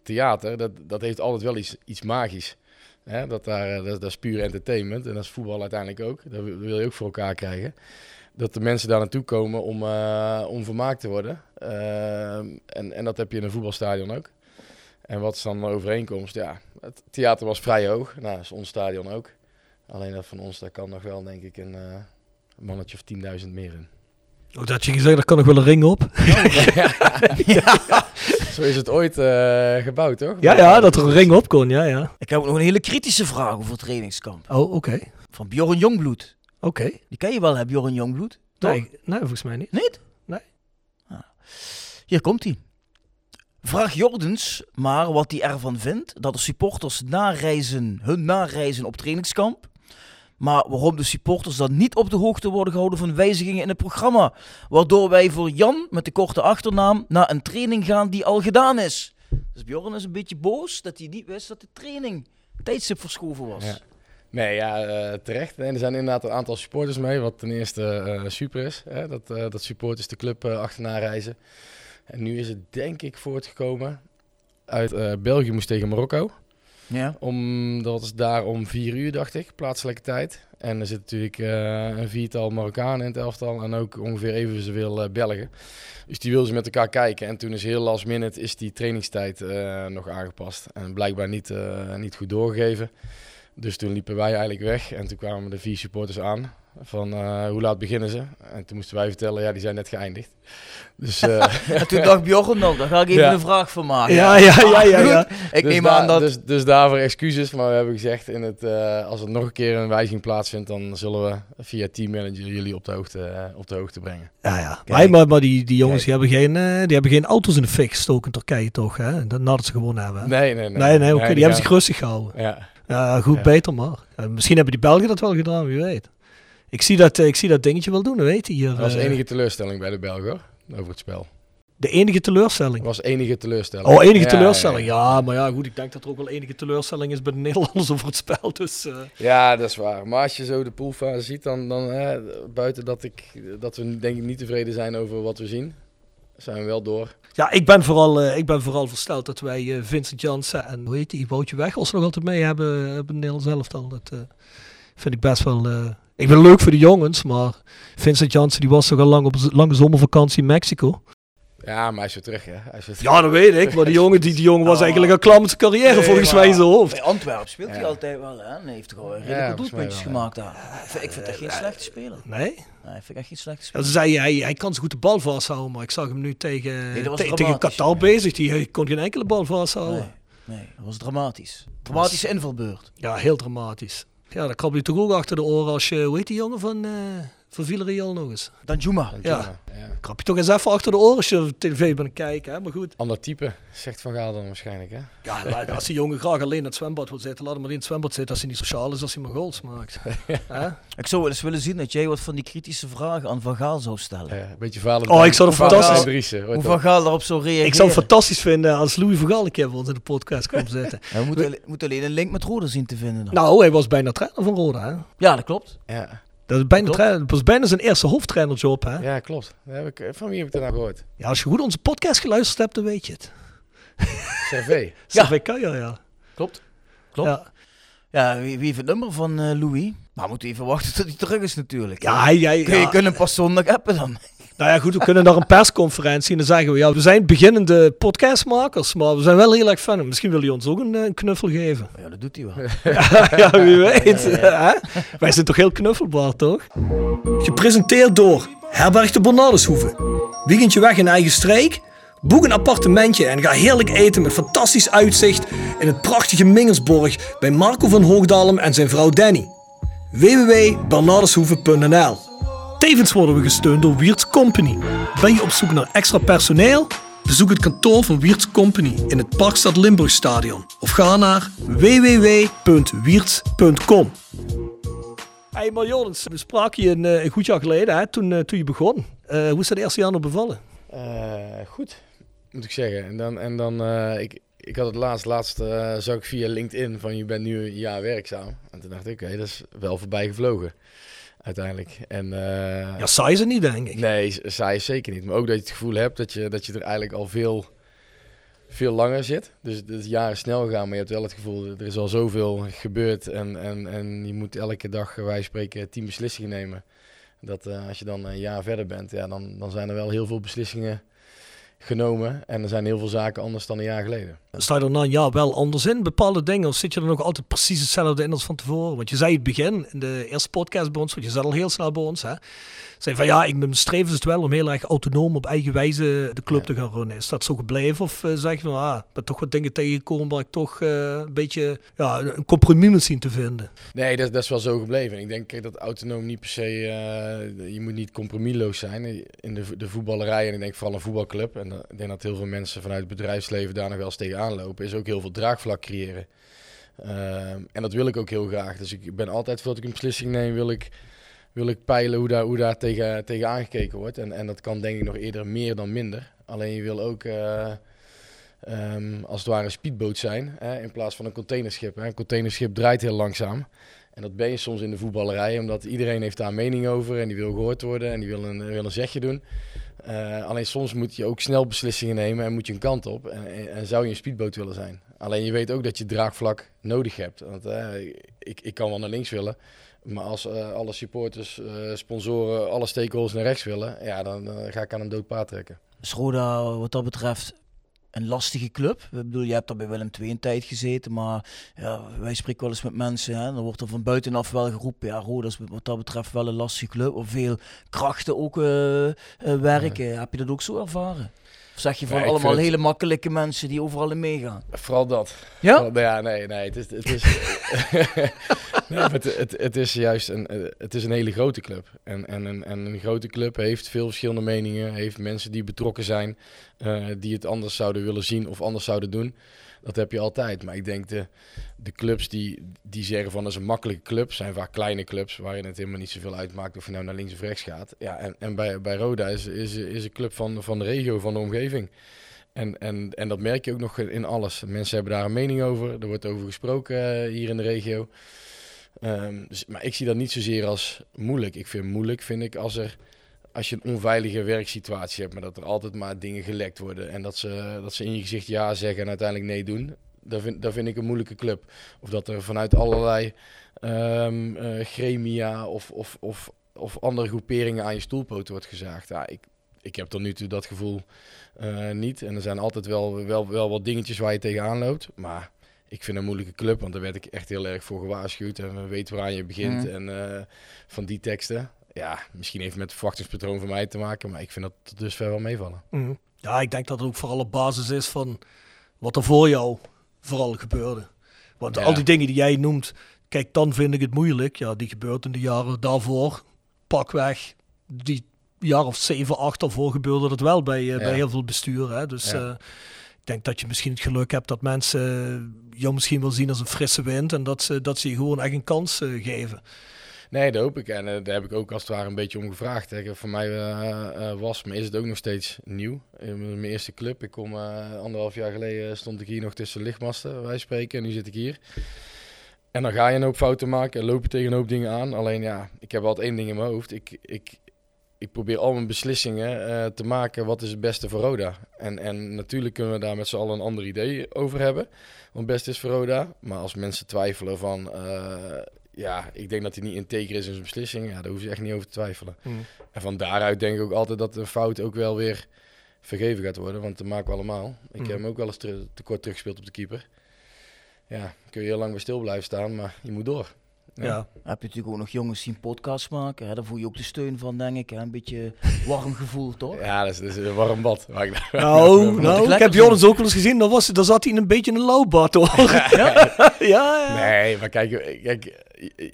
theater, dat, dat heeft altijd wel iets, iets magisch. Hè? Dat, daar, dat, dat is puur entertainment en dat is voetbal uiteindelijk ook. Dat wil, dat wil je ook voor elkaar krijgen. Dat de mensen daar naartoe komen om, om vermaakt te worden. Ehm, en, en dat heb je in een voetbalstadion ook. En wat is dan de overeenkomst? Ja, het theater was vrij hoog. Nou, is ons stadion ook. Alleen dat van ons, daar kan nog wel, denk ik, een, eh, mannetje of 10.000 meer in. Ook dat je gezegd, daar kan nog wel een ring op. Zo is het ooit eh, gebouwd, toch? Ja, ja, dat er een ring op kon, ja, ja. Ik heb ook nog een hele kritische vraag over het trainingskamp. Oh, oké. Van Bjorn Jongbloed. Oké. Die ken je wel, hè, Bjorn Jongbloed? Toch? Nee, nee, volgens mij niet. Niet? Nee. Ah. Hier komt hij. Vraag Jordens maar wat hij ervan vindt dat de supporters nareizen, hun nareizen op trainingskamp. Maar waarom de supporters dan niet op de hoogte worden gehouden van wijzigingen in het programma. Waardoor wij voor Jan met de korte achternaam naar een training gaan die al gedaan is. Dus Bjorn is een beetje boos dat hij niet wist dat de training tijdstip verschoven was. Nee, ja, eh, terecht. Nee, er zijn inderdaad een aantal supporters mee, wat ten eerste eh, super is. Hè? Dat, eh, dat supporters de club achterna reizen. En nu is het denk ik voortgekomen uit eh, België moest tegen Marokko. Ja. Om, dat was daar om vier uur, dacht ik, plaatselijke tijd. En er zit natuurlijk eh, een viertal Marokkanen in het elftal en ook ongeveer evenveel eh Belgen. Dus die wilden ze met elkaar kijken. En toen is heel last minute is die trainingstijd nog aangepast. En blijkbaar niet, niet goed doorgegeven. Dus toen liepen wij eigenlijk weg. En toen kwamen de vier supporters aan. Van eh, hoe laat beginnen ze? En toen moesten wij vertellen, ja, die zijn net geëindigd. Dus, eh, En toen dacht Bjorn, nou, daar ga ik even Ja. een vraag van maken. Ja, ja, ja, ja, ja. Ik dus neem aan dat... Dus, dus daarvoor excuses, maar we hebben gezegd, in het, eh, als er nog een keer een wijziging plaatsvindt, dan zullen we via teammanager jullie op de hoogte, op de hoogte brengen. Ja, ja. Maar, maar, maar die, die jongens die hebben, geen, die hebben geen auto's in de fik gestoken in Turkije, toch? Hè? Dat hadden ze gewoon hebben. hè? Nee, nee, nee. Nee, nee, oké. die, hebben zich rustig gehouden. Ja, Ja, goed, Ja. beter maar. Misschien hebben die Belgen dat wel gedaan, wie weet. Ik zie dat, eh, ik zie dat dingetje wel doen, weet je hier. dat was eh, enige teleurstelling bij de Belgen, hoor, over het spel. De enige teleurstelling. Dat was enige teleurstelling. Oh, enige Ja, teleurstelling. Ja, Ja, maar ja, goed. Ik denk dat er ook wel enige teleurstelling is bij de Nederlanders over het spel. Dus, eh, Ja, dat is waar. Maar als je zo de poolfase ziet, dan, dan hè, buiten dat, ik, dat we denk ik niet tevreden zijn over wat we zien, zijn we wel door. ja, ik ben vooral, ik ben vooral versteld dat wij Vincent Janssen en hoe heet die, Woutje Weghels nog altijd mee hebben, hebben in het Nederlands elftal. Dat vind ik best wel... eh, ik ben leuk voor de jongens, maar Vincent Janssen die was toch al lang op lange zomervakantie in Mexico. Ja, maar hij is weer terug, hè. Hij is weer Ja, dat weet ik. Maar die jongen, die, die jongen was Oh. eigenlijk al klaar met zijn carrière Nee, volgens maar mij in zijn hoofd. Bij Antwerpen speelt hij altijd wel, hè? En hij heeft toch wel redelijk Ja, doelpuntjes wel, gemaakt daar. Ik vind, ik vind dat geen slechte speler. Nee? Nee, ik vind echt geen slechte Ja, speler. ze zei hij, hij kan zo goed de bal vasthouden, maar ik zag hem nu tegen, Nee, te- tegen. Qatar bezig. Die hij kon geen enkele bal vasthouden. Nee, nee, dat was dramatisch. Dramatische invalbeurt. Ja, heel dramatisch. Ja, dan krabbel je toch ook achter de oren als je, hoe heet die jongen van, van Villarreal nog eens? Dan Juma. Ja. ja. Krap je toch eens even achter de oren als je tv bent kijken, hè? maar goed. Ander type, zegt Van Gaal dan waarschijnlijk, hè. Ja, maar als die jongen graag alleen in het zwembad wil zitten, laat hem maar in het zwembad zitten als hij niet sociaal is, als hij maar goals maakt. Hè? Ik zou wel eens willen zien dat jij wat van die kritische vragen aan Van Gaal zou stellen. Ja, een beetje Valentijn. Oh, ik zou het fantastisch- Driessen, Hoe op. Van Gaal daarop zou reageren. Ik zou het fantastisch vinden als Louis van Gaal een keer voor ons in de podcast komt zitten. Ja, we moeten, moeten alleen een link met Roder zien te vinden. Dan. nou, hij was bijna trainer van Roda. Hè? Ja, dat klopt. Ja. Dat, is bijna Klopt. trainer- dat was bijna zijn eerste hoofdtrainerjob. Hè? ja, klopt. Dat heb ik, van wie heb ik dat nou gehoord? Ja, als je goed onze podcast geluisterd hebt, dan weet je het. CV. Ja. Kuijer, ja. Klopt. Klopt. Ja, Ja, wie, wie heeft het nummer van eh, Louis? Maar we moeten even wachten tot hij terug is natuurlijk. ja, hij, hij, Kun je ja. kunnen hem pas zondag appen dan. Nou ja, goed, we kunnen naar een persconferentie en dan zeggen we, ja, we zijn beginnende podcastmakers, maar we zijn wel heel erg fan. Misschien wil hij ons ook een, eh, een knuffel geven. Ja, dat doet hij wel. ja, wie weet. hè? Wij zijn toch heel knuffelbaar, toch? Gepresenteerd door Herberg de Bernardeshoeve. Weekendje weg in eigen streek? Boek een appartementje en ga heerlijk eten met fantastisch uitzicht in het prachtige Mingelsborg bij Marco van Hoogdalem en zijn vrouw Danny. www.bernardeshoeven.nl Tevens worden we gesteund door Wiert's Company. Ben je op zoek naar extra personeel? Bezoek het kantoor van Wiert's Company in het Parkstad Limburgstadion of ga naar www.wiert.com. Hey Marjonens, we spraken je een, eh, een goed jaar geleden hè, toen, eh, toen je begon. Eh, hoe is dat eerste jaar nog bevallen? Eh, goed, moet ik zeggen. En dan, en dan eh, ik, ik had het laatst, laatst zag ik via LinkedIn van je bent nu een jaar werkzaam. En toen dacht ik, oké, dat is wel voorbij gevlogen. Uiteindelijk. En, eh, Ja, saai is het niet, denk ik. Nee, saai is zeker niet. Maar ook dat je het gevoel hebt dat je, dat je er eigenlijk al veel, veel langer zit. Dus het is snel gegaan, maar je hebt wel het gevoel dat er is al zoveel gebeurd. En, en, en je moet elke dag, wij spreken, tien beslissingen nemen. Dat eh, als je dan een jaar verder bent, ja, dan, dan zijn er wel heel veel beslissingen genomen. En er zijn heel veel zaken anders dan een jaar geleden. Sta je er na jaar wel anders in, bepaalde dingen? Of zit je er nog altijd precies hetzelfde in als van tevoren? Want je zei het begin, in de eerste podcast bij ons, want je zat al heel snel bij ons, hè? Zei van ja, ik, mijn streven is het wel om heel erg autonoom op eigen wijze de club te gaan runnen. Is dat zo gebleven? Of uh, zeg je van, ah, ik ben toch wat dingen tegengekomen waar ik toch uh, een beetje ja, een compromis moet zien te vinden? Nee, dat, dat is wel zo gebleven. Ik denk dat autonoom niet per se, uh, je moet niet compromisloos zijn in de, de voetballerij. En ik denk vooral een voetbalclub. En ik denk dat heel veel mensen vanuit het bedrijfsleven daar nog wel eens tegenaan lopen. Is ook heel veel draagvlak creëren. Uh, en dat wil ik ook heel graag. Dus ik ben altijd, voordat ik een beslissing neem, wil ik wil ik peilen hoe daar, hoe daar tegen, tegen aangekeken wordt. En, en dat kan denk ik nog eerder meer dan minder. Alleen je wil ook uh, um, als het ware een speedboot zijn, hè, in plaats van een containerschip. Hè. Een containerschip draait heel langzaam. En dat ben je soms in de voetballerij, omdat iedereen heeft daar mening over en die wil gehoord worden en die wil een, wil een zegje doen. Uh, alleen soms moet je ook snel beslissingen nemen en moet je een kant op. En, en, zou je een speedboot willen zijn. Alleen je weet ook dat je draagvlak nodig hebt. Want uh, ik, ik kan wel naar links willen. Maar als uh, alle supporters, sponsoren, alle stakeholders naar rechts willen, ja, dan, ga ik aan een dood paard trekken. Roda wat dat betreft een lastige club? Ik bedoel, je hebt er bij Willem II een tijd gezeten, maar ja, wij spreken wel eens met mensen. Hè, dan wordt er van buitenaf wel geroepen, ja, Roda is wat dat betreft wel een lastige club. Of veel krachten ook uh, werken. Ja. Heb je dat ook zo ervaren? Of zeg je van Ja, allemaal hele makkelijke mensen die overal in meegaan? Vooral dat. Ja? Vooral- ja, nee, nee. Het is, het is, nee, het, het, het is juist een, eh, het is een hele grote club. En, en, een, en een grote club heeft veel verschillende meningen. Heeft mensen die betrokken zijn, eh, die het anders zouden willen zien of anders zouden doen. Dat heb je altijd. Maar ik denk de, de clubs die, die zeggen van dat is een makkelijke club, zijn vaak kleine clubs waarin het helemaal niet zoveel uitmaakt of je nou naar links of rechts gaat. Ja, en, en bij, bij Roda is, is, is een club van, van de regio, van de omgeving. En, en, en dat merk je ook nog in alles. Mensen hebben daar een mening over. Er wordt over gesproken eh, hier in de regio. Ehm, dus, maar ik zie dat niet zozeer als moeilijk. Ik vind moeilijk, vind ik, als, er, als je een onveilige werksituatie hebt. Maar dat er altijd maar dingen gelekt worden. En dat ze, dat ze in je gezicht ja zeggen en uiteindelijk nee doen. Dat vind, dat vind ik een moeilijke club. Of dat er vanuit allerlei eh, gremia of, of, of, of andere groeperingen aan je stoelpoten wordt gezaagd. Ja, ik, ik heb tot nu toe dat gevoel eh, niet. En er zijn altijd wel, wel, wel wat dingetjes waar je tegenaan loopt. Maar ik vind een moeilijke club, want daar werd ik echt heel erg voor gewaarschuwd. En we weten waaraan je begint. Mm. En eh, van die teksten. Ja, misschien heeft het met het verwachtingspatroon van mij te maken. Maar ik vind dat tot dusver wel meevallen. Mhm. Ja, ik denk dat het ook vooral op basis is van wat er voor jou vooral gebeurde. Want Ja. al die dingen die jij noemt, kijk, dan vind ik het moeilijk. Ja, die gebeurt in de jaren daarvoor. Pakweg, die jaar of zeven, acht daarvoor gebeurde dat wel bij, eh, bij heel veel bestuur. Hè? Dus Ja. eh, ik denk dat je misschien het geluk hebt dat mensen jou misschien wel zien als een frisse wind. En dat ze, dat ze je gewoon echt een kans eh, geven. Nee, dat hoop ik. En eh, daar heb ik ook als het ware een beetje om gevraagd. Hè. Voor mij eh, eh, was, maar is het ook nog steeds nieuw. In mijn eerste club. Ik kom anderhalf jaar geleden stond ik hier nog tussen lichtmasten, wij spreken. En nu zit ik hier. En dan ga je een hoop fouten maken en loop je tegen een hoop dingen aan. Alleen ja, ik heb altijd één ding in mijn hoofd. Ik, ik, ik probeer al mijn beslissingen te maken wat is het beste voor Roda. En, en natuurlijk kunnen we daar met z'n allen een ander idee over hebben. Wat het beste is voor Roda. Maar als mensen twijfelen van... ja, ik denk dat hij niet integer is in zijn beslissing. Ja, daar hoef je echt niet over te twijfelen. En van daaruit denk ik ook altijd dat een fout ook wel weer vergeven gaat worden. Want dat maken we allemaal. Ik Mhm. heb hem ook wel eens te, te kort teruggespeeld op de keeper. Ja, kun je heel lang bij stil blijven staan, maar je moet door. Ja. Dan heb je natuurlijk ook nog jongens die een podcast maken. Hè? Daar voel je ook de steun van, denk ik. Hè? Een beetje warm gevoel, toch? Ja, dat is, dat is een warm bad. ik- Nou, nou ik heb Jonas ook wel eens gezien, daar, was, daar zat hij in een beetje een lauwbad hoor. ja, ja. Nee, maar kijk, kijk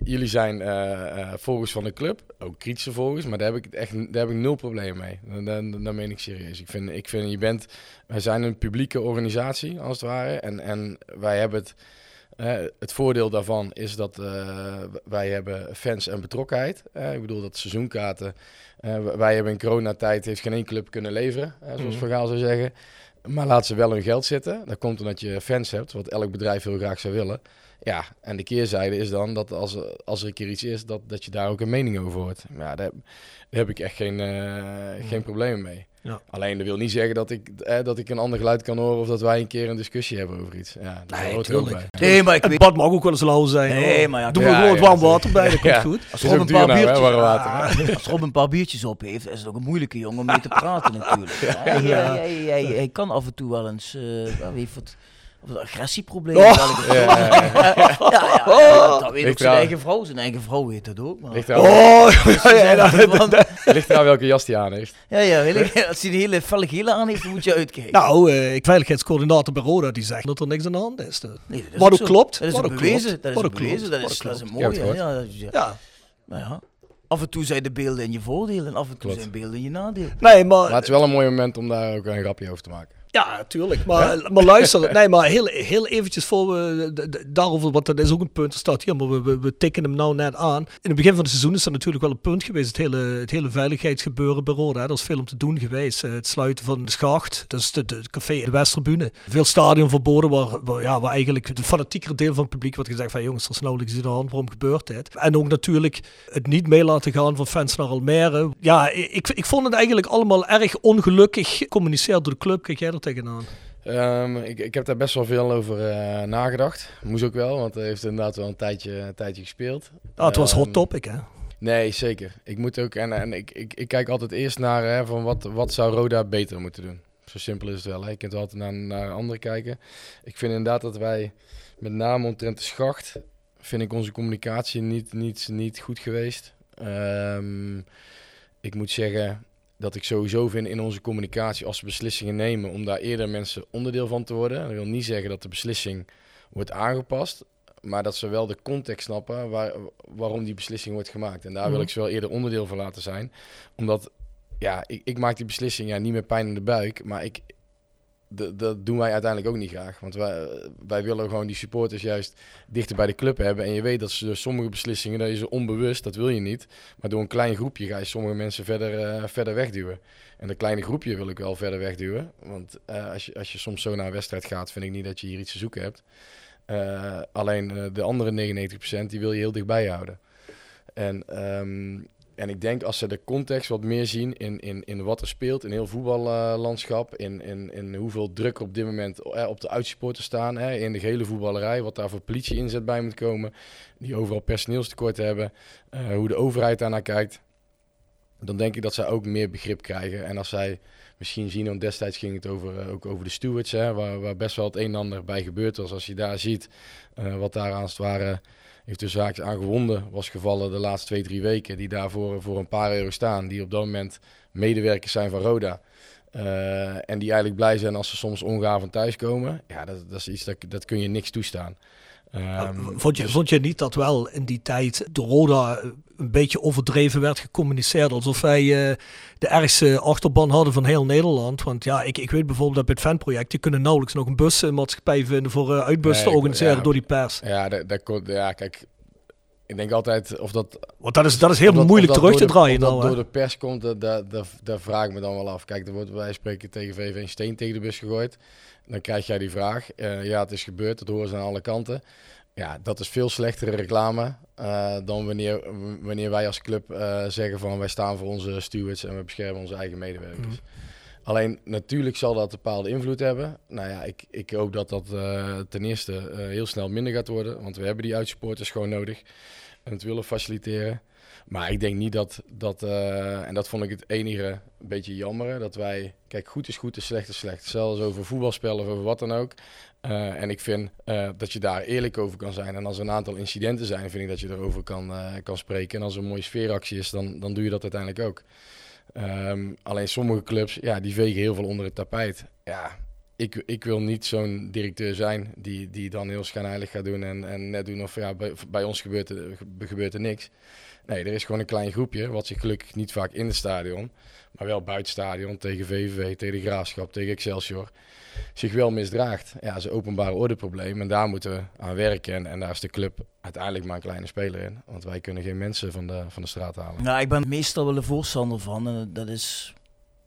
jullie zijn eh eh, volgers van de club, ook kritische volgers, maar daar heb ik echt daar heb ik nul probleem mee. Dat, dat, dat meen ik serieus. Ik vind, ik vind, je bent, wij zijn een publieke organisatie als het ware en, en wij hebben het, het voordeel daarvan is dat eh, wij hebben fans en betrokkenheid. Eh, ik bedoel dat seizoenkaarten, eh, wij hebben in coronatijd heeft geen één club kunnen leveren, zoals Mhm. Van Gaal zou zeggen. Maar laat ze wel hun geld zitten. Dat komt omdat je fans hebt, wat elk bedrijf heel graag zou willen. Ja, en de keerzijde is dan dat als, als er een keer iets is, dat, dat je daar ook een mening over hoort. Ja, daar, daar heb ik echt geen, eh, geen problemen mee. Ja. Alleen dat wil niet zeggen dat ik, eh, dat ik een ander geluid kan horen of dat wij een keer een discussie hebben over iets. Ja, dat Nee, hoort ook tuurlijk. bij. Nee, maar ik Het weet... bad mag ook wel eens lauw zijn. Nee, hoor. maar ja, Doe er ja, gewoon ja, warm zeker. water bij, dat komt goed. Als Rob een paar nou, hè, biertjes... warm water. Ja, als Rob een paar biertjes op heeft, is het ook een moeilijke jongen om mee te praten natuurlijk. Hij, kan af en toe wel eens... eh wat, of een agressieprobleem. Oh. Ja, ja, ja, ja, Oh. ja, dat weet ook zijn eigen vrouw. Zijn eigen vrouw weet dat ook. Maar... Ligt Oh, ja, ja, ligt welke jas die aan heeft. ja, ja, ik, als hij een hele felle gele aan heeft, dan moet je uitkijken. Nou, eh ik veiligheidscoördinator bij Roda die zegt dat er niks aan de hand is. Dus. Nee, dat is Wat ook zo. klopt. Dat is Wat ook bewezen. klopt. Dat is Wat bewezen. Dat is, dat is een mooie. Ja, dat is- ja. Ja. Nou ja. Af en toe zijn de beelden in je voordeel en af en toe Klopt. zijn beelden in je nadeel. Nee, maar... Maar het is wel een mooi moment om daar ook een grapje over te maken. Ja, tuurlijk. Maar, maar luister, nee, maar heel, heel eventjes voor we daarover, want dat is ook een punt, dat staat hier, maar we, we, we tikken hem nou net aan. In het begin van het seizoen is dat natuurlijk wel een punt geweest, het hele, het hele veiligheidsgebeuren bij Roda. Er is veel om te doen geweest. Eh, Het sluiten van de schacht, dus de, de het café in de Westtribune. Veel stadion verboden, waar, waar, ja, waar eigenlijk het fanatiekere deel van het publiek wordt gezegd van jongens, er is nauwelijks aan de hand, waarom gebeurt dit? En ook natuurlijk het niet mee laten gaan van fans naar Almere. Ja, ik, ik vond het eigenlijk allemaal erg ongelukkig gecommuniceerd door de club. Kijk jij er tegenaan? Ehm, ik, ik heb daar best wel veel over eh, nagedacht. Moest ook wel, want het heeft inderdaad wel een tijdje, een tijdje gespeeld. Ah, het was hot Ehm, topic, hè? Nee, zeker. Ik moet ook, en, en ik, ik, ik kijk altijd eerst naar hè, van wat, wat zou Roda beter moeten doen. Zo simpel is het wel. Hè. Je kunt altijd naar, naar anderen kijken. Ik vind inderdaad dat wij, met name omtrent de schacht, vind ik onze communicatie niet, niet, niet goed geweest. Ehm, ik moet zeggen dat ik sowieso vind in onze communicatie, als we beslissingen nemen, om daar eerder mensen onderdeel van te worden. Dat wil niet zeggen dat de beslissing wordt aangepast, maar dat ze wel de context snappen waar, waarom die beslissing wordt gemaakt. En daar wil Mhm. ik ze wel eerder onderdeel van laten zijn. Omdat, ja, ik, ik maak die beslissing ja, niet met pijn in de buik, maar ik, dat doen wij uiteindelijk ook niet graag. Want wij, wij willen gewoon die supporters juist dichter bij de club hebben. En je weet dat ze sommige beslissingen, dat ze onbewust, dat wil je niet. Maar door een klein groepje ga je sommige mensen verder, eh, verder wegduwen. En dat kleine groepje wil ik wel verder wegduwen. Want eh, als, je, als je soms zo naar een wedstrijd gaat, vind ik niet dat je hier iets te zoeken hebt. Eh, alleen eh, de andere 99% die wil je heel dichtbij houden. En, ehm, en ik denk als ze de context wat meer zien in, in, in wat er speelt in heel voetballandschap, in, in, in hoeveel druk op dit moment eh, op de uitsupporters staan, hè, in de gehele voetballerij, wat daar voor politie inzet bij moet komen, die overal personeelstekort hebben, eh, hoe de overheid daarnaar kijkt, dan denk ik dat zij ook meer begrip krijgen. En als zij misschien zien, want destijds ging het over, eh, ook over de stewards, hè, waar, waar best wel het een en ander bij gebeurd was. Als je daar ziet wat daar aan het ware heeft de zaak aan gewonden was gevallen de laatste twee, drie weken. Die daarvoor voor een paar euro staan. Die op dat moment medewerkers zijn van Roda. Eh, en die eigenlijk blij zijn als ze soms ongaven thuiskomen. Ja, dat, dat is iets dat, dat kun je niks toestaan. Ehm, vond, je, dus- vond je niet dat wel in die tijd de Roda een beetje overdreven werd gecommuniceerd? Alsof wij eh, de ergste achterban hadden van heel Nederland. Want ja, ik, ik weet bijvoorbeeld dat bij het fanproject, je kunnen nauwelijks nog een busmaatschappij vinden voor eh, uitbus Nee, te organiseren ja. door die pers. Ja, dat, dat, ja, kijk, ik denk altijd of dat Want dat is, dat is heel dat- moeilijk terug te draaien of dat door de pers komt, dat, dat, vraag ik me dan wel af. Kijk, er wordt van spreken tegen VV een steen tegen de bus gegooid. Dan krijg jij die vraag. Eh, ja, het is gebeurd, dat horen ze aan alle kanten. Ja, dat is veel slechtere reclame eh, dan wanneer, wanneer wij als club eh, zeggen van wij staan voor onze stewards en we beschermen onze eigen medewerkers. Alleen natuurlijk zal dat bepaalde invloed hebben. Nou ja, ik, ik hoop dat dat eh, ten eerste eh, heel snel minder gaat worden. Want we hebben die uitsupporters gewoon nodig. En het willen faciliteren. Maar ik denk niet dat, dat eh, en dat vond ik het enige een beetje jammer, dat wij, kijk, goed is goed en slecht is slecht. Zelfs over voetbalspellen of over wat dan ook. En ik vind dat je daar eerlijk over kan zijn. En als er een aantal incidenten zijn, vind ik dat je erover kan, kan spreken. En als er een mooie sfeeractie is, dan, dan doe je dat uiteindelijk ook. Um, alleen sommige clubs, ja, die vegen heel veel onder het tapijt. Ja, ik, ik wil niet zo'n directeur zijn die, die dan heel schijnheilig gaat doen en, en net doen of ja, bij, ons gebeurt er, gebeurt er niks. Nee, er is gewoon een klein groepje, wat zich gelukkig niet vaak in het stadion, maar wel buiten het stadion, tegen VVV, tegen de Graafschap, tegen Excelsior, zich wel misdraagt. Ja, dat is een openbare ordeprobleem en daar moeten we aan werken. En, en daar is de club uiteindelijk maar een kleine speler in, want wij kunnen geen mensen van de, van de straat halen. Nou, ik ben meestal wel een voorstander van en dat is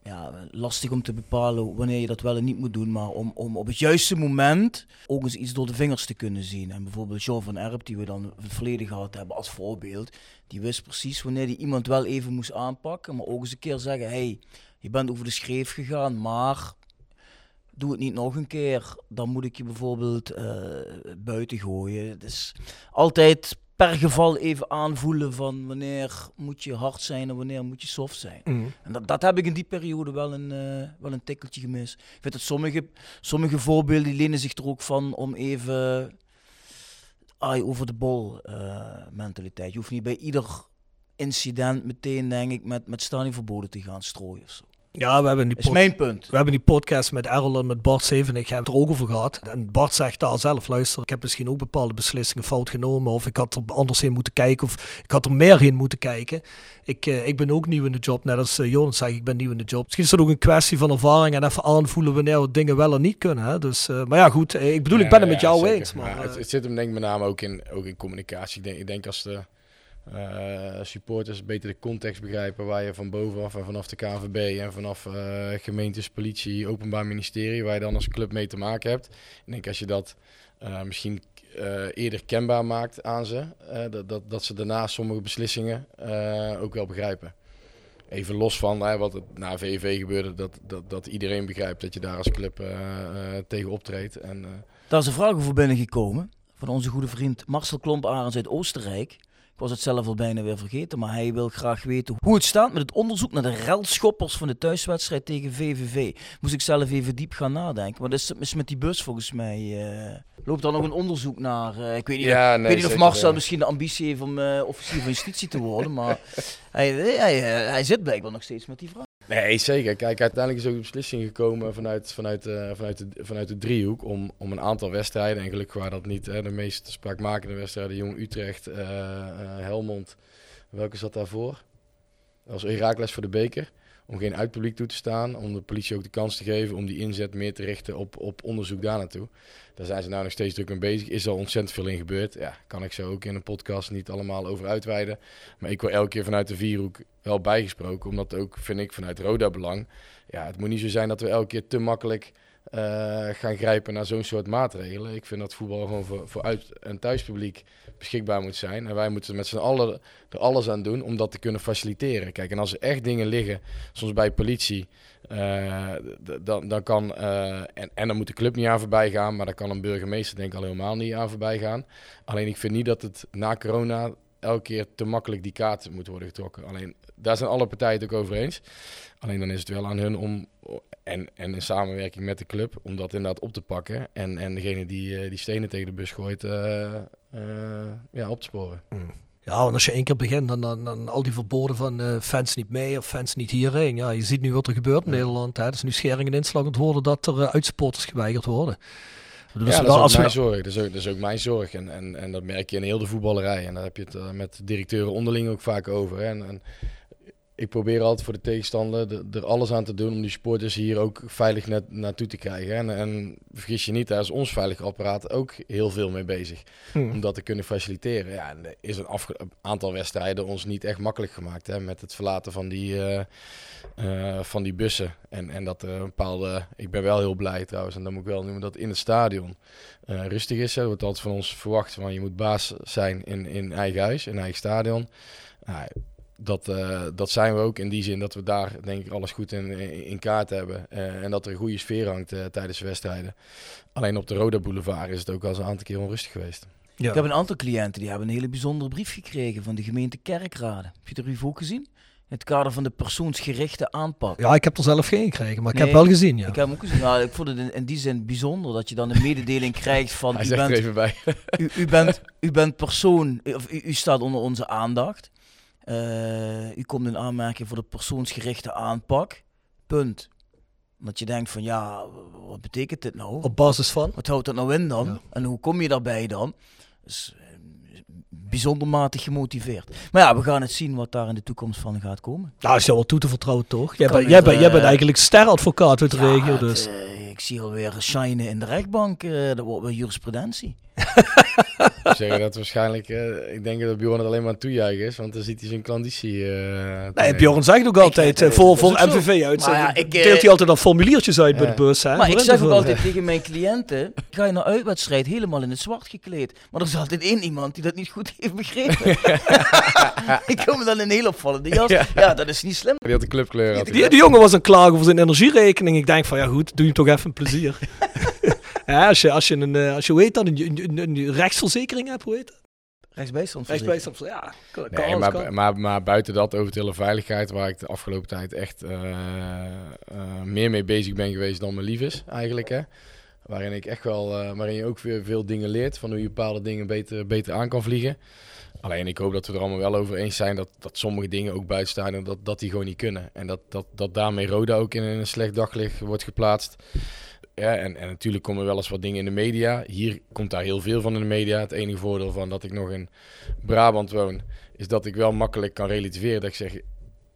ja, lastig om te bepalen wanneer je dat wel en niet moet doen. Maar om, om op het juiste moment ook eens iets door de vingers te kunnen zien. En bijvoorbeeld Jean van Erp, die we dan het verleden gehad hebben als voorbeeld. Die wist precies wanneer hij iemand wel even moest aanpakken. Maar ook eens een keer zeggen, hey, je bent over de schreef gegaan, maar doe het niet nog een keer. Dan moet ik je bijvoorbeeld uh, buiten gooien. Is altijd per geval even aanvoelen van wanneer moet je hard zijn en wanneer moet je soft zijn. Mm. En dat, dat heb ik in die periode wel een, uh, wel een tikkeltje gemist. Ik vind dat sommige, sommige voorbeelden die lenen zich er ook van om even eye over de bol uh, mentaliteit. Je hoeft niet bij ieder incident meteen, denk ik, met, met stadionverboden te gaan strooien of zo. Ja, we hebben die, is mijn punt. we hebben die podcast met Errol en met Bart Zeven. Ik heb het er ook over gehad. En Bart zegt daar zelf, luister, ik heb misschien ook bepaalde beslissingen fout genomen. Of ik had er anders in moeten kijken. Of ik had er meer in moeten kijken. Ik, uh, ik ben ook nieuw in de job. Net als uh, Jonas zegt, ik ben nieuw in de job. Misschien is dat ook een kwestie van ervaring. En even aanvoelen wanneer we dingen wel en niet kunnen. Hè? Dus, uh, maar ja, goed. Ik bedoel, ja, ik ben het ja, met jou zeker. eens. Maar, maar het, het, zit hem denk ik met name ook in, ook in communicatie. Ik denk, ik denk als de... Uh, supporters beter de context begrijpen waar je van bovenaf en vanaf de KVB en vanaf uh, gemeentes, politie, openbaar ministerie, waar je dan als club mee te maken hebt. Ik denk als je dat uh, misschien eerder kenbaar maakt aan ze, dat, dat, dat ze daarna sommige beslissingen ook wel begrijpen. Even los van wat het na VV gebeurde, dat, dat, dat iedereen begrijpt dat je daar als club tegen optreedt. Daar is een vraag over binnengekomen van onze goede vriend Marcel Klomp-Arends uit Oostenrijk. Ik was het zelf al bijna weer vergeten, maar hij wil graag weten hoe het staat met het onderzoek naar de relschoppers van de thuiswedstrijd tegen VVV. Moest ik zelf even diep gaan nadenken. Dat is, is met die bus volgens mij. Uh, loopt daar nog een onderzoek naar? Uh, ik weet niet, ja, of, nee, weet niet of Marcel misschien de ambitie heeft om uh, officier van justitie te worden, maar hij, hij, hij, zit blijkbaar nog steeds met die vraag. Nee, zeker. Kijk, uiteindelijk is ook de beslissing gekomen vanuit, vanuit, uh, vanuit, de, vanuit de driehoek om, om een aantal wedstrijden. En gelukkig waren dat niet hè, de meest spraakmakende wedstrijden. Jong Utrecht, uh, Helmond. Welke zat daarvoor? Dat was Herakles voor de beker. Om geen uitpubliek toe te staan. Om de politie ook de kans te geven om die inzet meer te richten op, op onderzoek daar naartoe. Daar zijn ze nou nog steeds druk mee bezig. Is er ontzettend veel in gebeurd. Ja, kan ik zo ook in een podcast niet allemaal over uitweiden. Maar ik word elke keer vanuit de vierhoek wel bijgesproken. Omdat ook, vind ik, vanuit Roda belang. Ja, het moet niet zo zijn dat we elke keer te makkelijk uh, gaan grijpen naar zo'n soort maatregelen. Ik vind dat voetbal gewoon voor, voor uit- en thuispubliek beschikbaar moet zijn. En wij moeten met z'n allen er alles aan doen om dat te kunnen faciliteren. Kijk, en als er echt dingen liggen, soms bij politie, uh, dan, dan kan, uh, en, en dan moet de club niet aan voorbij gaan, maar dan kan een burgemeester denk ik al helemaal niet aan voorbij gaan. Alleen ik vind niet dat het na corona elke keer te makkelijk die kaart moet worden getrokken. Alleen daar zijn alle partijen het ook over eens. Alleen dan is het wel aan hun om, en, en in samenwerking met de club, om dat inderdaad op te pakken. En, en degene die, uh, die stenen tegen de bus gooit, uh, uh, ja, op te sporen. Mm. Ja, want als je één keer begint, dan, dan, dan al die verboden van uh, fans niet mee of fans niet hierheen. Ja, je ziet nu wat er gebeurt in ja. Nederland. Hè. Is nu schering en inslag het worden dat er uh, uitsporters geweigerd worden. Dus ja, dat is ook als mijn zorg. Dat is ook, dat is ook mijn zorg. En, en, en dat merk je in heel de voetballerij. En daar heb je het uh, met directeuren onderling ook vaak over. Hè. En, en ik probeer altijd voor de tegenstander de, er alles aan te doen om die sporters hier ook veilig net naartoe te krijgen. En, en vergis je niet, daar is ons veilig apparaat ook heel veel mee bezig. Hmm. Om dat te kunnen faciliteren. Ja, en er is een aantal wedstrijden ons niet echt makkelijk gemaakt hè, met het verlaten van die, uh, uh, van die bussen. En, en dat er een bepaalde. Ik ben wel heel blij trouwens, en dat moet ik wel noemen, dat in het stadion uh, rustig is. Er wordt altijd van ons verwacht van je moet baas zijn in, in eigen huis, in eigen stadion. Nou, dat, eh, dat zijn we ook in die zin dat we daar denk ik alles goed in, in kaart hebben. Eh, en dat er een goede sfeer hangt eh, tijdens de wedstrijden. Alleen op de Roda Boulevard is het ook al eens een aantal keer onrustig geweest. Ja. Ik heb een aantal cliënten die hebben een hele bijzondere brief gekregen van de gemeente Kerkrade. Heb je de brief ook gezien? In het kader van de persoonsgerichte aanpak. ja, ik heb er zelf geen gekregen, maar ik heb wel gezien, ja. Ik heb hem ook gezien. Nou, ik vond het in, in die zin bijzonder dat je dan een mededeling krijgt van Hij u zegt er bent, even bij. u, u bent, u bent persoon, of u, u staat onder onze aandacht. Eh, u komt in aanmerking voor de persoonsgerichte aanpak. Punt. Dat je denkt van ja, wat betekent dit nou? Op basis van? Wat houdt dat nou in dan? Ja. En hoe kom je daarbij dan? Dus, eh, bijzonder matig gemotiveerd. Maar ja, we gaan het zien wat daar in de toekomst van gaat komen. Nou, is jou wel toe te vertrouwen, toch? Jij, bent- jij, bent eh, eigenlijk steradvocaat uit de Ja, regio, het, dus. ik zie alweer shinen in de rechtbank. eh, dat wordt weer jurisprudentie. Ik zeg dat waarschijnlijk, eh, ik denk dat Bjorn het alleen maar aan toejuichen is, want dan ziet hij zijn klanditie. eh Nee, Bjorn zegt ook altijd, Ik- eh, zo. MVV uit. Maar ja, ik, deelt hij altijd dan formuliertjes uit bij de bus, hè? maar ik zeg ook altijd tegen mijn cliënten, ga je naar uitwedstrijd helemaal in het zwart gekleed. Maar er is altijd één iemand die dat niet goed heeft begrepen. ik kom me dan in een heel opvallende jas. Ja, dat is niet slim. Die had de clubkleur. Had. Die, die jongen was aan het klagen over zijn energierekening. Ik denk van, ja goed, doe je hem toch even een plezier. ja, als je, als je een, eh, als je, hoe heet dat, een, een, een, een rechtsverzekering hebt, hoe heet dat? Rechtsbijstand. Rechtsbijstand, ja, kan, Nee, maar, kan. maar, maar buiten dat over televeiligheid, waar ik de afgelopen tijd echt eh, eh, meer mee bezig ben geweest dan me lief is, eigenlijk. Hè? Waarin ik echt wel, eh, waarin je ook weer veel dingen leert van hoe je bepaalde dingen beter, beter aan kan vliegen. Alleen ik hoop dat we er allemaal wel over eens zijn dat, dat sommige dingen ook buiten staan en dat, dat die gewoon niet kunnen. En dat, dat, dat daarmee Roda ook in een slecht daglicht wordt geplaatst. Ja, en, en natuurlijk komen wel eens wat dingen in de media. Hier komt daar heel veel van in de media. Het enige voordeel van dat ik nog in Brabant woon, is dat ik wel makkelijk kan relativeren. Dat ik zeg,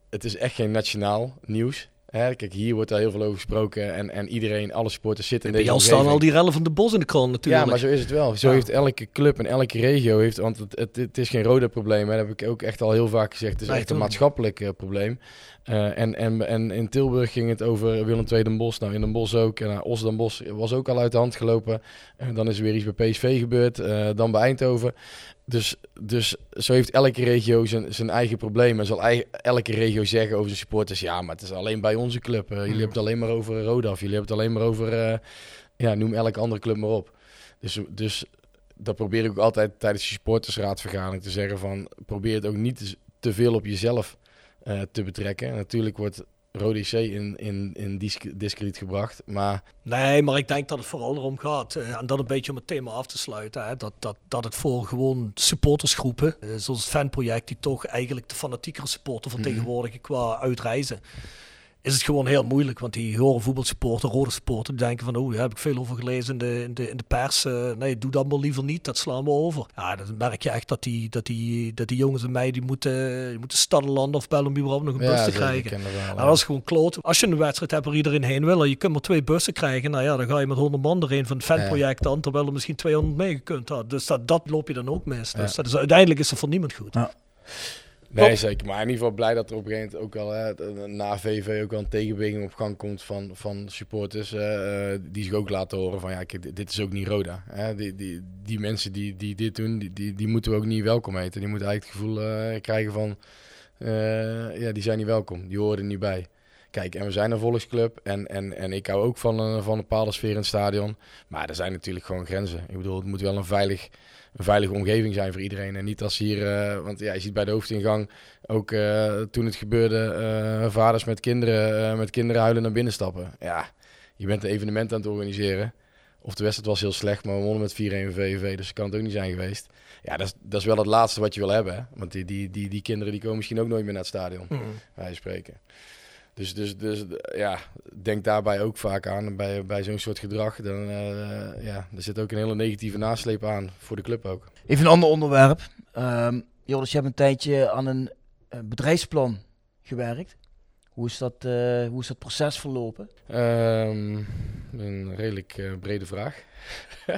het is echt geen nationaal nieuws. Hè, kijk, hier wordt daar heel veel over gesproken en, en iedereen, alle supporters zitten in deze jou staan al die relevante bos in de krant natuurlijk. Ja, maar zo is het wel. Zo Ja. heeft elke club en elke regio, heeft, want het, het, het is geen rode probleem. Hè. Dat heb ik ook echt al heel vaak gezegd. Het is Nee, echt een maatschappelijk eh, probleem. Eh, en, en, en in Tilburg ging het over Willem II Den Bosch. Nou, in Den Bosch ook. En uh, Os Den Bosch was ook al uit de hand gelopen. En dan is er weer iets bij PSV gebeurd. eh, dan bij Eindhoven. Dus, dus zo heeft elke regio zijn, zijn eigen probleem. En zal elke regio zeggen over zijn supporters... ja, maar het is alleen bij onze club. Eh, jullie hebben het alleen maar over Roda. Of jullie hebben het alleen maar over... eh, ja, noem elke andere club maar op. Dus, dus dat probeer ik ook altijd tijdens de supportersraadvergadering te zeggen van... probeer het ook niet te, te veel op jezelf eh, te betrekken. En natuurlijk wordt Rode C in, in, in disc- discrediet gebracht. Maar Nee, maar ik denk dat het vooral erom gaat, eh, en dat een beetje om het thema af te sluiten, hè, dat, dat, dat het voor gewoon supportersgroepen, eh, zoals het fanproject, die toch eigenlijk de fanatiekere supporter vertegenwoordigen qua uitreizen, is het gewoon heel moeilijk. Want die horen voetbalsupporter, rode supporter, die denken van, oh, daar heb ik veel over gelezen in de, in de, in de pers. eh, nee, doe dat maar liever niet, dat slaan we over. Ja, dan merk je echt dat die, dat die, dat die jongens en mij, die moeten, die moeten stadlanden of bellen om überhaupt nog een bus te krijgen. dat Nou, ja. is gewoon kloot. Als je een wedstrijd hebt waar iedereen heen wil en je kunt maar twee bussen krijgen, nou ja, dan ga je met 100 man erheen van het fanproject dan, terwijl er misschien 200 meegekund had. Dus dat, dat loop je dan ook mis. Dus Ja. dat is, uiteindelijk is het voor niemand goed. Ja. Nee, zeker. Maar in ieder geval blij dat er op een gegeven moment ook al hè, na VV ook al een tegenbeweging op gang komt van, van supporters. eh, eh, die zich ook laten horen van ja, kijk, dit- is ook niet Roda. Hè. Die, die, die mensen die, die dit doen, die, die, die moeten we ook niet welkom heten. Die moeten eigenlijk het gevoel eh, krijgen van ja, die zijn niet welkom. Die horen er niet bij. Kijk, en we zijn een volksclub en, en, en ik hou ook van een, van een bepaalde sfeer in het stadion. Maar er zijn natuurlijk gewoon grenzen. Ik bedoel, het moet wel een veilig, een veilige omgeving zijn voor iedereen. En niet als hier, eh, want ja, je ziet bij de hoofdingang ook eh, toen het gebeurde, eh, vaders met kinderen, met kinderen huilen naar binnen stappen. Ja, je bent een evenement aan het organiseren. Of de wedstrijd was heel slecht, maar we wonnen met 4-1 VV, dus dat kan het ook niet zijn geweest. Ja, dat is, dat is wel het laatste wat je wil hebben. Hè? Want die, die, die, die kinderen die komen misschien ook nooit meer naar het stadion, wij spreken. Dus, dus, dus ja, denk daarbij ook vaak aan. Bij, bij zo'n soort gedrag, dan, eh, ja, er zit ook een hele negatieve nasleep aan voor de club ook. Even een ander onderwerp. Ehm Joris, je hebt een tijdje aan een eh, bedrijfsplan gewerkt. Hoe is dat, eh, hoe is dat proces verlopen? Ehm, een redelijk brede vraag.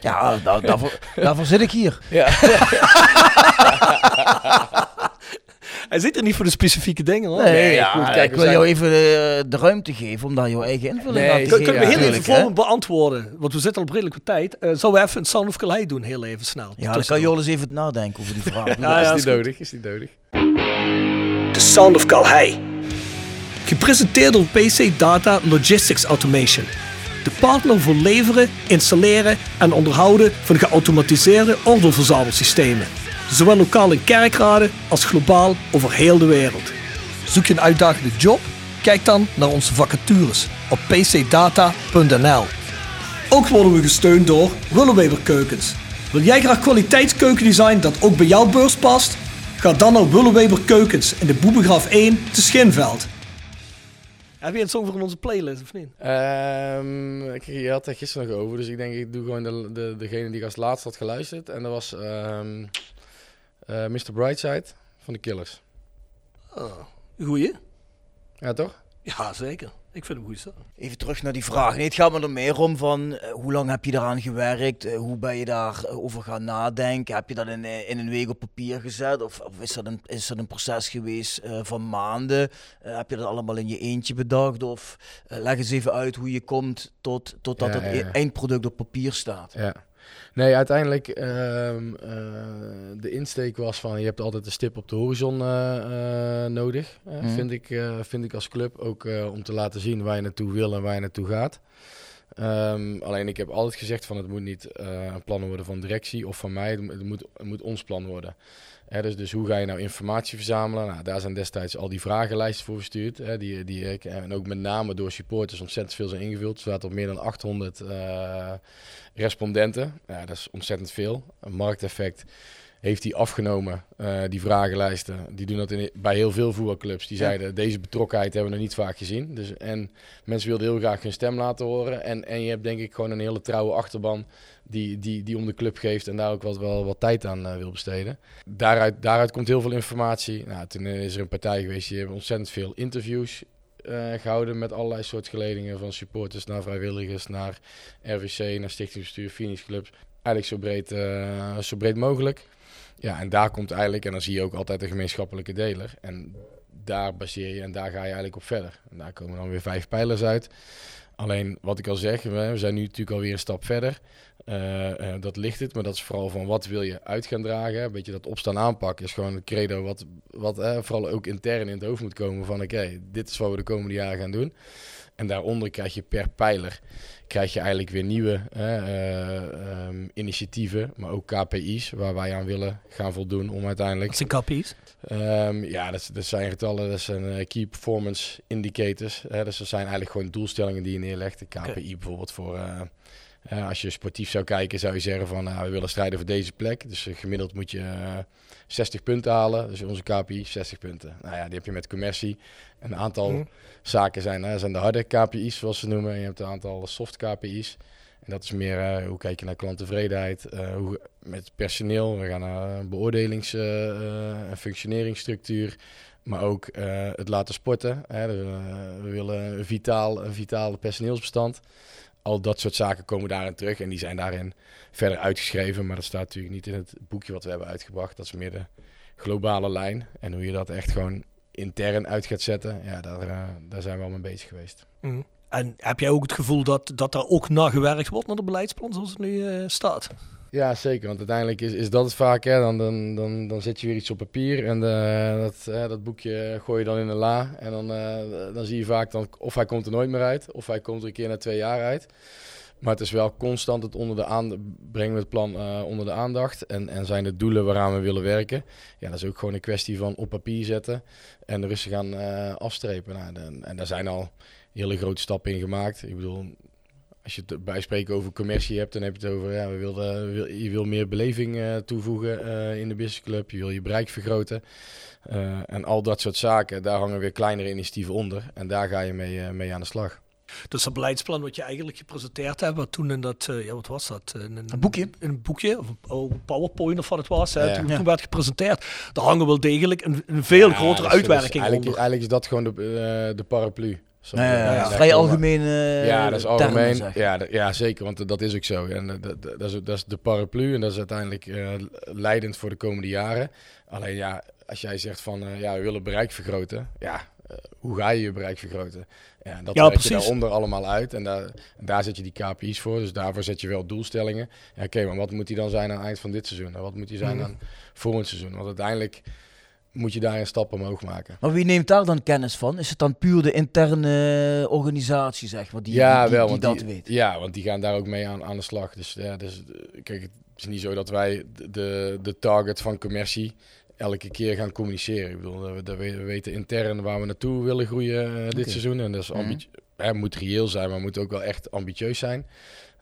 Ja, daar, daarvoor, daarvoor zit ik hier. Ja. Hij zit er niet voor de specifieke dingen hoor. Nee, Nee, ja, goed, kijk, ik wil zijn- jou even de, de ruimte geven om daar jouw eigen invulling Nee, aan te geven. Kunnen we heel even voor beantwoorden? Want we zitten al op redelijk wat tijd. Eh zullen we even een Sound of Calais doen, heel even snel? Ja, dan kan Joris even nadenken over die vraag. Ja, dat. is ja, niet is nodig, is niet nodig. The Sound of Calais. Gepresenteerd door PC Data Logistics Automation. De partner voor leveren, installeren en onderhouden van geautomatiseerde ordeelverzamelsystemen. Zowel lokaal in kerkraden als globaal over heel de wereld. Zoek je een uitdagende job? Kijk dan naar onze vacatures op pcdata.nl. Ook worden we gesteund door Willeweber Keukens. Wil jij graag kwaliteitskeukendesign dat ook bij jouw beurs past? Ga dan naar Willeweber Keukens in de Boebegraaf 1 te Schinveld. Heb je een song voor onze playlist of niet? Ehm, ik- je had het gisteren nog over, dus ik denk ik doe gewoon de, de, degene die ik als laatste had geluisterd. En dat was ehm eh, Mr. Brightside van de Killers. Goeie? Ja, toch? Ja, zeker. Ik vind hem goed zo. Even terug naar die vraag. Nee, het gaat me er meer om van eh, hoe lang heb je daaraan gewerkt? Eh, hoe ben je daarover gaan nadenken? Heb je dat in, in een week op papier gezet? Of, of is, dat een, is dat een proces geweest eh, van maanden? Heb je dat allemaal in je eentje bedacht? Of leg eens even uit hoe je komt tot, totdat Ja, het ja, e- ja. eindproduct op papier staat. Ja. Nee, uiteindelijk eh, de insteek was van je hebt altijd een stip op de horizon eh, eh, nodig. Mhm. vind, ik, vind ik als club ook om te laten zien waar je naartoe wil en waar je naartoe gaat. Ehm, alleen ik heb altijd gezegd van het moet niet een plan worden van directie of van mij. Het moet, het moet ons plan worden. Hè, dus, dus hoe ga je nou informatie verzamelen? Nou, daar zijn destijds al die vragenlijsten voor verstuurd. Hè, die, die ik, en ook met name door supporters ontzettend veel zijn ingevuld. Er zaten op meer dan 800 eh, respondenten. Ja, dat is ontzettend veel. Een markteffect heeft hij afgenomen, eh, die vragenlijsten. Die doen dat in, bij heel veel voetbalclubs. Die Ja. zeiden, deze betrokkenheid hebben we nog niet vaak gezien. Dus, en mensen wilden heel graag hun stem laten horen. En, en je hebt denk ik gewoon een hele trouwe achterban die, die, die om de club geeft en daar ook wat, wel wat tijd aan eh, wil besteden. Daaruit, daaruit komt heel veel informatie. Nou, toen is er een partij geweest die hebben ontzettend veel interviews eh, gehouden met allerlei soort geledingen. Van supporters naar vrijwilligers, naar RVC, naar stichtingsbestuur, Phoenix. Eigenlijk zo breed, eh, zo breed mogelijk. Ja, en daar komt eigenlijk, en dan zie je ook altijd een gemeenschappelijke deler. En daar baseer je en daar ga je eigenlijk op verder. En daar komen dan weer vijf pijlers uit. Alleen wat ik al zeg, we zijn nu natuurlijk alweer een stap verder. Eh, eh, dat ligt het, maar dat is vooral van wat wil je uit gaan dragen. Een beetje dat opstaan aanpakken is gewoon een credo wat, wat eh, vooral ook intern in het hoofd moet komen van oké, dit is wat we de komende jaren gaan doen. En daaronder krijg je per pijler krijg je eigenlijk weer nieuwe eh, eh, ehm, initiatieven, maar ook KPI's waar wij aan willen gaan voldoen om uiteindelijk Wat zijn kappies? Ehm, ja, dat, dat zijn getallen, dat zijn Key Performance Indicators. Hè, dus dat zijn eigenlijk gewoon doelstellingen die je neerlegt. De KPI bijvoorbeeld voor, eh, als je sportief zou kijken, zou je zeggen van nou, we willen strijden voor deze plek. Dus eh, gemiddeld moet je eh, 60 punten halen. Dus onze KPI 60 punten. Nou ja, die heb je met commercie. Een aantal Mhm. zaken zijn, hè, zijn de harde KPI's zoals ze noemen. En je hebt een aantal soft KPI's. En dat is meer eh, hoe kijk je naar klanttevredenheid, eh, hoe, met personeel. We gaan naar een beoordelings- eh, eh, en functioneringsstructuur. Maar ook eh, het laten sporten. Hè. Dus, eh, we willen een vitaal, een vitaal personeelsbestand. Al dat soort zaken komen daarin terug. En die zijn daarin verder uitgeschreven. Maar dat staat natuurlijk niet in het boekje wat we hebben uitgebracht. Dat is meer de globale lijn. En hoe je dat echt gewoon intern uit gaat zetten. Ja, daar, eh, daar zijn we al mee bezig geweest. Mhm. En heb jij ook het gevoel dat, dat daar ook naar gewerkt wordt, naar de beleidsplan zoals het nu eh, staat? Ja, zeker. Want uiteindelijk is, is dat het vaak. Hè. Dan, dan, dan, dan zet je weer iets op papier en eh, dat, dat boekje gooi je dan in een la. En dan, eh, dan zie je vaak dan, of hij komt er nooit meer uit, of hij komt er een keer na twee jaar uit. Maar het is wel constant het onder de aandacht, brengen we het plan eh, onder de aandacht. En, en zijn de doelen waaraan we willen werken. Ja, dat is ook gewoon een kwestie van op papier zetten en rustig gaan afstrepen. Nou, dan- en daar zijn al hele grote stappen in gemaakt. Ik bedoel, als je het bij spreken over commercie hebt, dan heb je het over, ja, we wilden, we wil, je wil meer beleving eh, toevoegen eh, in de businessclub. Je wil je bereik vergroten. Eh, en al dat soort zaken, daar hangen weer kleinere initiatieven onder. En daar ga je mee, mee aan de slag. Dus dat beleidsplan wat je eigenlijk gepresenteerd hebt, wat toen in dat, eh, ja wat was dat? In een, Een boekje? In een boekje, of een oh, een PowerPoint of wat het was, hè, Ja. toen, toen werd gepresenteerd. Daar hangen wel degelijk een, een veel Ja, grotere dus- uitwerking dus eigenlijk, onder. eigenlijk is dat gewoon de, eh, de paraplu. Zo- Ja, ja, ja, daar vrij algemeen. eh, Ja, dat is algemeen. Ja, ja, zeker, want dat is ook zo. En dat, dat, dat, is, dat is de paraplu en dat is uiteindelijk eh, leidend voor de komende jaren. Alleen ja, als jij zegt van eh, ja, we willen bereik vergroten. Ja, hoe ga je je bereik vergroten? Ja, dat Ja, je precies. daaronder allemaal uit. En daar, en daar zet je die KPI's voor. Dus daarvoor zet je wel doelstellingen. Ja, Oké, maar wat moet die dan zijn aan het eind van dit seizoen? En wat moet die zijn Mhm. aan volgend seizoen? Want uiteindelijk moet je daar een stap omhoog maken. Maar wie neemt daar dan kennis van? Is het dan puur de interne organisatie, zeg maar, die, ja, die, die, wel, die dat weet? Ja, want die gaan daar ook mee aan, aan de slag. Dus ja, dus, eh, kijk, het is niet zo dat wij de- de, target van commercie elke keer gaan communiceren. Ik bedoel, we, we- we weten intern waar we naartoe willen groeien eh, dit seizoen. En dat is Mhm. ambitie- hè, moet reëel zijn, maar moet ook wel echt ambitieus zijn.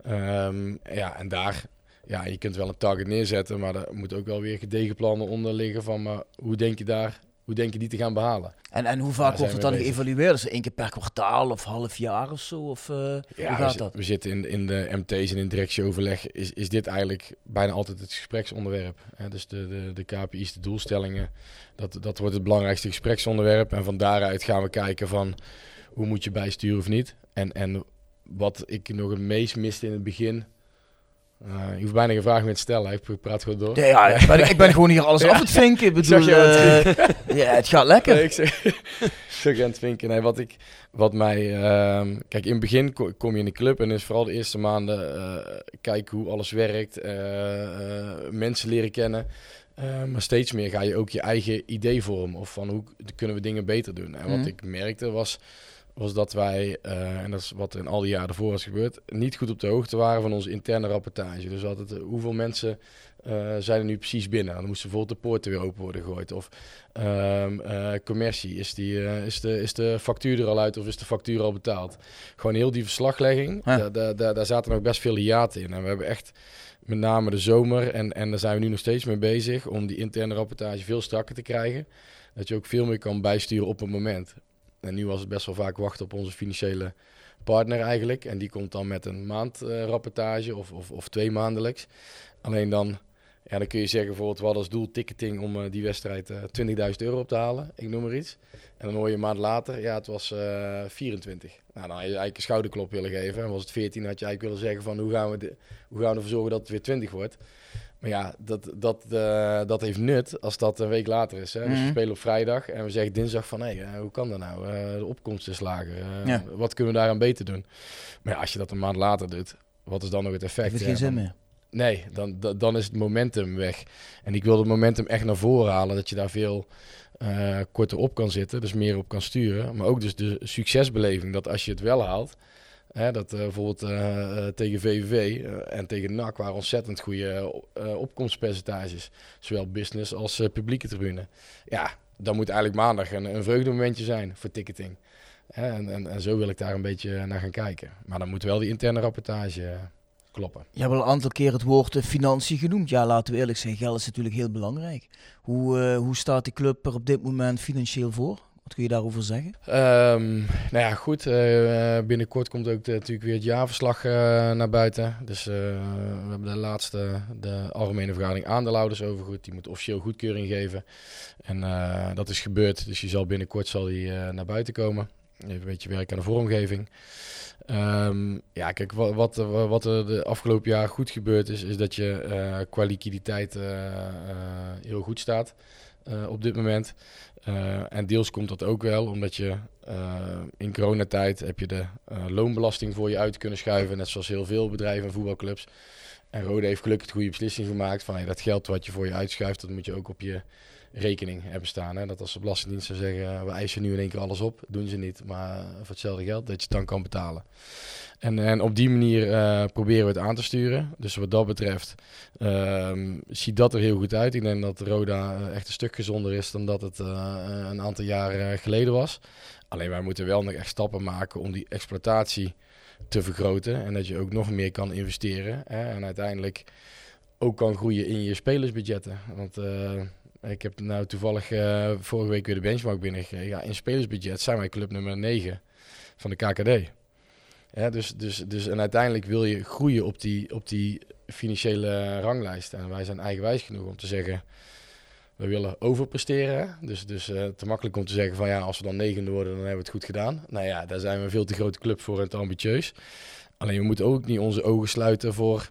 Ehm, ja, en daar, ja, je kunt wel een target neerzetten, maar er moet ook wel weer gedegen plannen onder liggen van, maar hoe denk je daar, hoe denk je die te gaan behalen? En, en hoe vaak wordt het dan bezig. geëvalueerd? Is het één keer per kwartaal of half jaar of zo? Of, eh, hoe Ja, gaat dat? we zitten in, in de MT's en in directieoverleg. Is, is dit eigenlijk bijna altijd het gespreksonderwerp? Hè? Dus de, de, de KPI's, de doelstellingen, dat, dat wordt het belangrijkste gespreksonderwerp. En van daaruit gaan we kijken van hoe moet je bijsturen of niet. En, en wat ik nog het meest miste in het begin. Eh, je hoeft bijna geen vraag meer te stellen. Ik praat gewoon door. Ja, ja, ik, ben, ik ben gewoon hier alles Ja. af het vinken. Ik bedoel, eh, ja, het gaat lekker. Nee, ik zeg, ik zeg aan het vinken. Nee, wat, ik, wat mij... ehm, kijk, in het begin ko- kom je in de club en is vooral de eerste maanden eh, kijken hoe alles werkt. eh, eh, mensen leren kennen. Eh, maar steeds meer ga je ook je eigen idee vormen. Of van hoe kunnen we dingen beter doen. En wat Mhm. ik merkte was, was dat wij, eh, en dat is wat er in al die jaren ervoor is gebeurd, niet goed op de hoogte waren van onze interne rapportage. Dus altijd, eh, hoeveel mensen eh, zijn er nu precies binnen? Dan moesten bijvoorbeeld de poorten weer open worden gegooid. Of ehm, eh, commercie, is, die, is, de, is de factuur er al uit of is de factuur al betaald? Gewoon heel die verslaglegging, Ja. daar, daar, daar, daar zaten nog best veel hiaten in. En we hebben echt met name de zomer, en, en daar zijn we nu nog steeds mee bezig, om die interne rapportage veel strakker te krijgen. Dat je ook veel meer kan bijsturen op het moment. En nu was het best wel vaak wachten op onze financiële partner eigenlijk. En die komt dan met een maandrapportage of, of, of twee maandelijks. Alleen dan, ja, dan kun je zeggen bijvoorbeeld, we hadden als doel ticketing om eh, die wedstrijd eh 20.000 euro op te halen. Ik noem maar iets. En dan hoor je een maand later, ja, het was eh 24. Nou, dan had je eigenlijk een schouderklop willen geven. En was het 14, had je eigenlijk willen zeggen van hoe gaan we, hoe gaan we ervoor zorgen dat het weer 20 wordt. Maar ja, dat, dat, eh, dat heeft nut als dat een week later is. Hè? Dus we Mhm. spelen op vrijdag en we zeggen dinsdag van... hé, eh, hoe kan dat nou? Eh, de opkomst is lager. Ja. Wat kunnen we daaraan beter doen? Maar ja, als je dat een maand later doet, wat is dan nog het effect? Heeft Ja, geen zin meer. Nee, dan, dan, is het momentum weg. En ik wil het momentum echt naar voren halen. Dat je daar veel korter op kan zitten. Dus meer op kan sturen. Maar ook dus de succesbeleving. Dat als je het wel haalt. Hè, dat eh, bijvoorbeeld eh, eh, tegen VVV en tegen NAC waren ontzettend goede opkomstpercentages. Zowel business als publieke tribune. Ja, dan moet eigenlijk maandag een, een zijn voor ticketing. Hè, en, en, zo wil ik daar een beetje naar gaan kijken. Maar dan moet wel die interne rapportage kloppen. Je hebt al een aantal keer het woord financiën genoemd. Ja, laten we eerlijk zijn, geld is natuurlijk heel belangrijk. Hoe, hoe staat die club er op dit moment financieel voor? Wat kun je daarover zeggen? Ehm, nou ja, goed. eh, binnenkort komt ook natuurlijk weer het jaarverslag eh, naar buiten. Dus eh, we hebben de laatste, de algemene vergadering aandeelhouders overgoed. Die moet officieel goedkeuring geven. En dat is gebeurd. Dus die zal binnenkort zal die, naar buiten komen. Even een beetje werk aan de vormgeving. Ehm, ja, kijk, wat, wat, wat er de afgelopen jaar goed gebeurd is, is dat je qua liquiditeit heel goed staat op dit moment. Eh, en deels komt dat ook wel omdat je eh, in coronatijd heb je de eh, loonbelasting voor je uit kunnen schuiven, net zoals heel veel bedrijven en voetbalclubs. En Rode heeft gelukkig de goede beslissing gemaakt van hey, dat geld wat je voor je uitschuift, dat moet je ook op je rekening hebben staan. Hè? Dat als de Belastingdienst zou zeggen, we eisen nu in één keer alles op, doen ze niet, maar voor hetzelfde geld dat je het dan kan betalen. En, en op die manier eh, proberen we het aan te sturen. Dus wat dat betreft ehm, ziet dat er heel goed uit. Ik denk dat Roda eh, echt een stuk gezonder is dan dat het eh, een aantal jaren geleden was. Alleen wij moeten wel nog echt stappen maken om die exploitatie te vergroten. En dat je ook nog meer kan investeren. Hè? En uiteindelijk ook kan groeien in je spelersbudgetten. Want ik heb nou toevallig eh, vorige week weer de benchmark binnengekregen. Ja, in spelersbudget zijn wij club nummer 9 van de KKD. Dus, dus, dus, en uiteindelijk wil je groeien op die, op die financiële ranglijst. En wij zijn eigenwijs genoeg om te zeggen, we willen overpresteren. Dus, dus eh, te makkelijk om te zeggen van ja, als we dan negende worden, dan hebben we het goed gedaan. Nou ja, daar zijn we een veel te grote club voor en te ambitieus. Alleen we moeten ook niet onze ogen sluiten voor,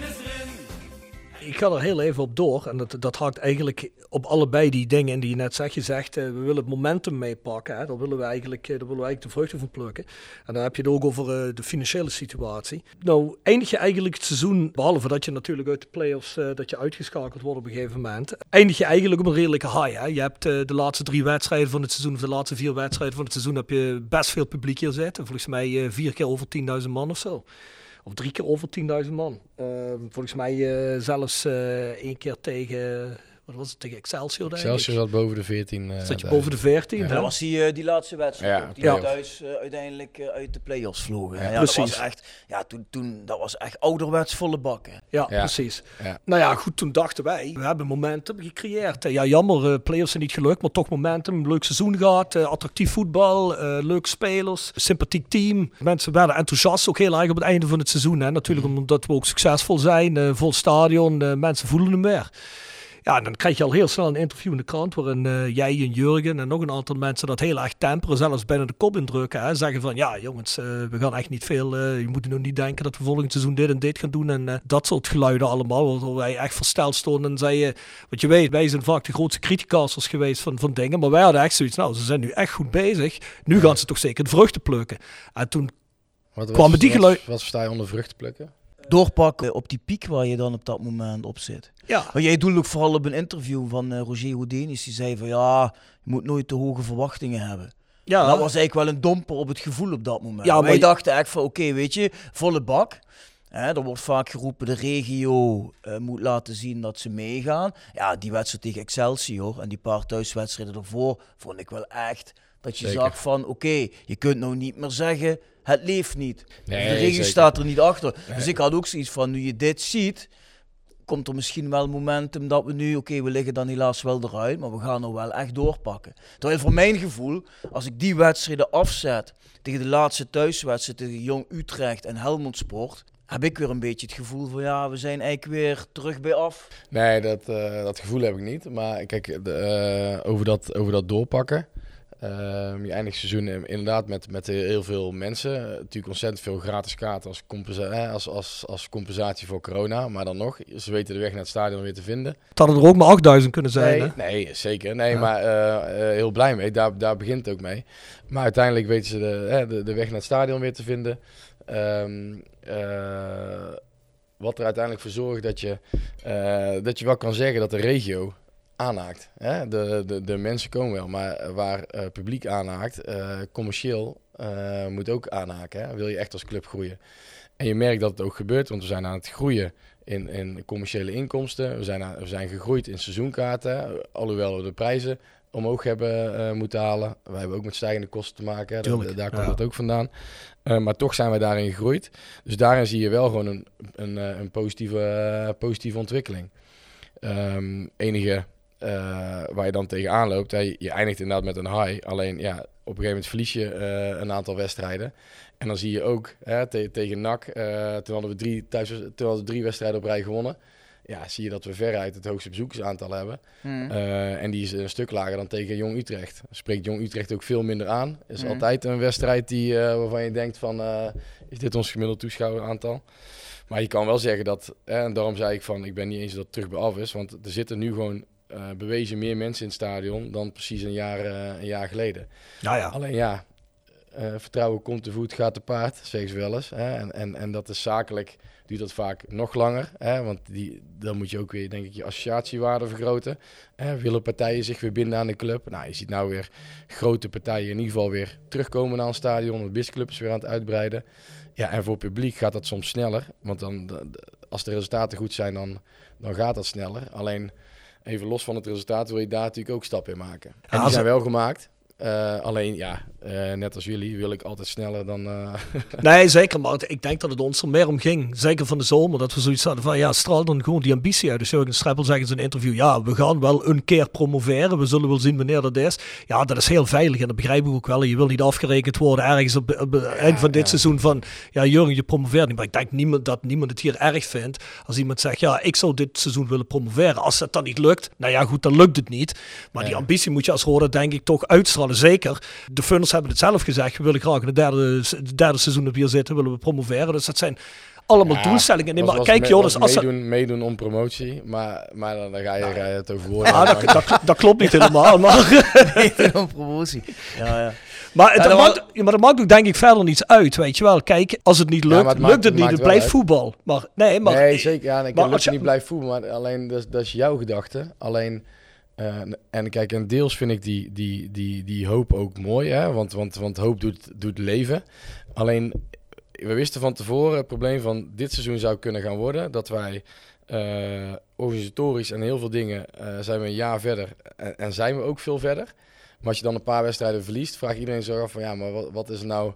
Ik ga er heel even op door. En dat, dat haakt eigenlijk op allebei die dingen die je net zegt. Je zegt, eh, we willen het momentum meepakken. Daar, willen we eigenlijk, eh, daar willen we eigenlijk de vruchten van plukken. En dan heb je het ook over eh, de financiële situatie. Nou, eindig je eigenlijk het seizoen, behalve dat je natuurlijk uit de play-offs, dat je uitgeschakeld wordt op een gegeven moment. Eindig je eigenlijk op een redelijke high. Hè? Je hebt de laatste drie wedstrijden van het seizoen, of de laatste vier wedstrijden van het seizoen, heb je best veel publiek hier zitten. Volgens mij vier keer over 10.000 man of zo. Of drie keer over 10.000 man. Ehm, volgens mij eh, zelfs eh, één keer tegen, wat was het, tegen Excelsior denk ik. Excelsior zat boven de 14. eh, Zat je boven de 14? Ja. hè? Dat was die, eh, die laatste wedstrijd. Ja, die ja. thuis eh, uiteindelijk uit de play-offs vlogen. Ja, Ja, Dat precies. was echt, ja, toen, toen, dat was echt ouderwets volle bakken. Ja, Ja. precies. Ja. Nou ja, goed, toen dachten wij, we hebben momentum gecreëerd. Ja, jammer, play-offs zijn niet gelukt, maar toch momentum. Leuk seizoen gehad, eh, attractief voetbal, eh, leuke spelers, sympathiek team. Mensen werden enthousiast, ook heel erg op het einde van het seizoen. Hè. Natuurlijk omdat we ook succesvol zijn, eh, vol stadion, mensen voelen hem weer. Ja, en dan krijg je al heel snel een interview in de krant waarin eh, jij en Jurgen en nog een aantal mensen dat heel erg temperen, zelfs bijna de kop indrukken. Hè. Zeggen van, ja jongens, eh, we gaan echt niet veel, eh, je moet nu niet denken dat we volgend seizoen dit en dit gaan doen en dat soort geluiden allemaal, waardoor wij echt versteld stonden en zeiden, wat je weet, wij zijn vaak de grootste criticasters geweest van, van dingen, maar wij hadden echt zoiets, nou ze zijn nu echt goed bezig, nu gaan ze toch zeker de vruchten plukken. En toen Wat, wat, kwamen die wat- geluid- Wat versta je onder vruchten plukken? Doorpakken op die piek waar je dan op dat moment op zit. ja, Maar jij doelde ook vooral op een interview van eh, Roger Houdinius. Die zei van ja, je moet nooit te hoge verwachtingen hebben. ja, En dat was eigenlijk wel een domper op het gevoel op dat moment. Ja, Wij je- dachten echt van oké, weet je, volle bak. Hè, er wordt vaak geroepen de regio eh, moet laten zien dat ze meegaan. Ja, die wedstrijd tegen Excelsior en die paar thuiswedstrijden ervoor vond ik wel echt dat je Zeker. zag van oké, je kunt nou niet meer zeggen het leeft niet. Nee, de regio staat er niet achter. Dus ik had ook zoiets van nu je dit ziet, komt er misschien wel momentum dat we nu, oké, we liggen dan helaas wel eruit, maar we gaan er wel echt doorpakken. Terwijl voor mijn gevoel, als ik die wedstrijden afzet tegen de laatste thuiswedstrijd tegen Jong Utrecht en Helmond Sport, heb ik weer een beetje het gevoel van ja, we zijn eigenlijk weer terug bij af. Nee, dat, eh, dat gevoel heb ik niet. Maar kijk, de, eh, over, dat, over dat doorpakken. Ehm, je eindigt seizoen in- inderdaad met, met heel veel mensen. Natuurlijk ontzettend veel gratis kaarten als, compensa als, als, als compensatie voor corona. Maar dan nog, ze weten de weg naar het stadion weer te vinden. het hadden er ook maar 8000 kunnen zijn. Nee, hè? nee zeker. Nee, Ja. maar eh, eh, heel blij mee. Daar, daar begint het ook mee. Maar uiteindelijk weten ze de, de, de weg naar het stadion weer te vinden. Ehm, eh, wat er uiteindelijk voor zorgt dat je, dat je wel kan zeggen dat de regio aanhaakt. Hè? De, de, de mensen komen wel, maar waar eh, publiek aanhaakt, eh, commercieel eh, moet ook aanhaken. Hè? Wil je echt als club groeien. En je merkt dat het ook gebeurt, want we zijn aan het groeien in, in commerciële inkomsten. We zijn, aan- we zijn gegroeid in seizoenkaarten, alhoewel we de prijzen omhoog hebben moeten halen. Wij hebben ook met stijgende kosten te maken, hè. Daar, daar komt ja. dat ook vandaan. Maar toch zijn wij daarin gegroeid. Dus daarin zie je wel gewoon een, een, een positieve, positieve ontwikkeling. Ehm, enige waar je dan tegenaan loopt, hè, je, eindigt inderdaad met een high. Alleen ja, op een gegeven moment verlies je eh, een aantal wedstrijden. En dan zie je ook hè, te- tegen NAC, eh, toen, hadden we drie, thuis, toen hadden we drie wedstrijden op rij gewonnen. Ja, zie je dat we veruit het hoogste bezoekersaantal hebben. Eh, en die is een stuk lager dan tegen Jong Utrecht. Spreekt Jong Utrecht ook veel minder aan. Is Mhm. altijd een wedstrijd die, eh, waarvan je denkt van, eh, is dit ons gemiddeld toeschouweraantal? Maar je kan wel zeggen dat, hè, en daarom zei ik van, ik ben niet eens dat het terug bij af is. Want er zitten nu gewoon eh, bewezen meer mensen in het stadion dan precies een jaar, eh, een jaar geleden. Ja, ja. Alleen ja, eh, vertrouwen komt te voet, gaat te paard, zeggen ze wel eens. Hè? En, en, en dat is zakelijk, duurt dat vaak nog langer. Hè? Want die, dan moet je ook weer, denk ik, je associatiewaarde vergroten. Hè? Willen partijen zich weer binden aan de club? Nou, je ziet nou weer grote partijen in ieder geval weer terugkomen naar een stadion. De BIS-club is weer aan het uitbreiden. Ja, en voor het publiek gaat dat soms sneller. Want dan, als de resultaten goed zijn, dan, dan gaat dat sneller. Alleen, even los van het resultaat, wil je daar natuurlijk ook stappen in maken. En die zijn wel gemaakt. Eh, alleen ja, eh, net als jullie wil ik altijd sneller dan. eh, Nee, zeker. Maar ik denk dat het ons er meer om ging. Zeker van de zomer. Dat we zoiets hadden van, ja, straal dan gewoon die ambitie uit. Dus Jurgen Streppel zegt in zijn interview, ja, we gaan wel een keer promoveren. We zullen wel zien wanneer dat is. Ja, dat is heel veilig. En dat begrijp ik ook wel. Je wil niet afgerekend worden ergens op, op het eind van dit seizoen van, ja, Jurgen, je promoveert niet. Maar ik denk niemand, dat niemand het hier erg vindt. Als iemand zegt, ja, ik zou dit seizoen willen promoveren. Als dat dan niet lukt, nou ja, goed, dan lukt het niet. Maar die ambitie moet je als Roda denk ik toch uitstralen. Zeker. De Funners hebben het zelf gezegd. We willen graag in het derde, het derde seizoen dat we hier zitten, willen we promoveren. Dus dat zijn allemaal ja, doelstellingen. Nee, was- maar was kijk joh, was dus als meedoen, meedoen om promotie, maar, maar dan, dan ga, je, ga je het over woorden. Ah, dat, dat, dat klopt niet helemaal. Maar, Een promotie. Ja, ja. maar, het, Ja, dat maakt, ja, maar dat maakt ook denk ik verder niets uit. Weet je wel. Kijk, als het niet lukt, het lukt maakt- het niet. Het blijft uit. voetbal. Maar nee, maar... nee, zeker. Ja, ik maar kan als je je- niet blijven voelen, maar alleen dat, is- dat is jouw gedachte. Alleen, eh, en kijk, en deels vind ik die, die, die, die hoop ook mooi, hè? Want, want, want hoop doet, doet leven. Alleen, we wisten van tevoren het probleem van dit seizoen zou kunnen gaan worden. Dat wij eh, organisatorisch en heel veel dingen eh, zijn we een jaar verder en, en zijn we ook veel verder. Maar als je dan een paar wedstrijden verliest, vraagt iedereen zich af van ja, maar wat, wat is er nou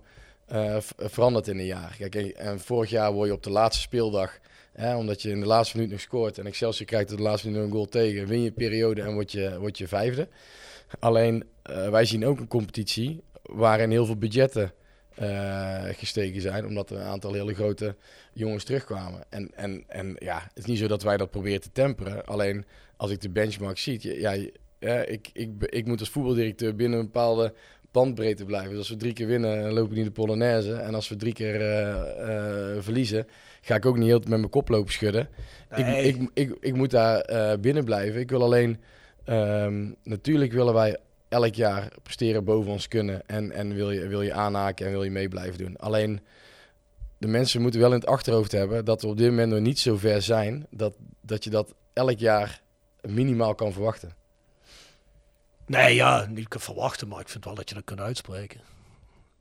veranderd in een jaar? Kijk, en, en vorig jaar word je op de laatste speeldag, omdat je in de laatste minuut nog scoort en Excelsior krijgt op de laatste minuut een goal tegen, win je periode en word je, word je vijfde. Alleen, eh, wij zien ook een competitie waarin heel veel budgetten eh, gestegen zijn, omdat er een aantal hele grote jongens terugkwamen. En, en, en ja, het is niet zo dat wij dat proberen te temperen. Alleen als ik de benchmark zie, ja, ik, ik, ik moet als voetbaldirecteur binnen een bepaalde bandbreedte blijven. Dus als we drie keer winnen, loop ik niet de Polonaise. En als we drie keer eh, verliezen, ga ik ook niet heel met mijn kop lopen schudden. Nee. Ik, ik, ik, ik moet daar eh, binnen blijven. Ik wil alleen, ehm, natuurlijk willen wij elk jaar presteren boven ons kunnen. En, en wil, je, wil je aanhaken en wil je mee blijven doen. Alleen de mensen moeten wel in het achterhoofd hebben dat we op dit moment nog niet zo ver zijn dat, dat je dat elk jaar minimaal kan verwachten. Nee, ja, niet kan verwachten, maar ik vind wel dat je dat kunt uitspreken.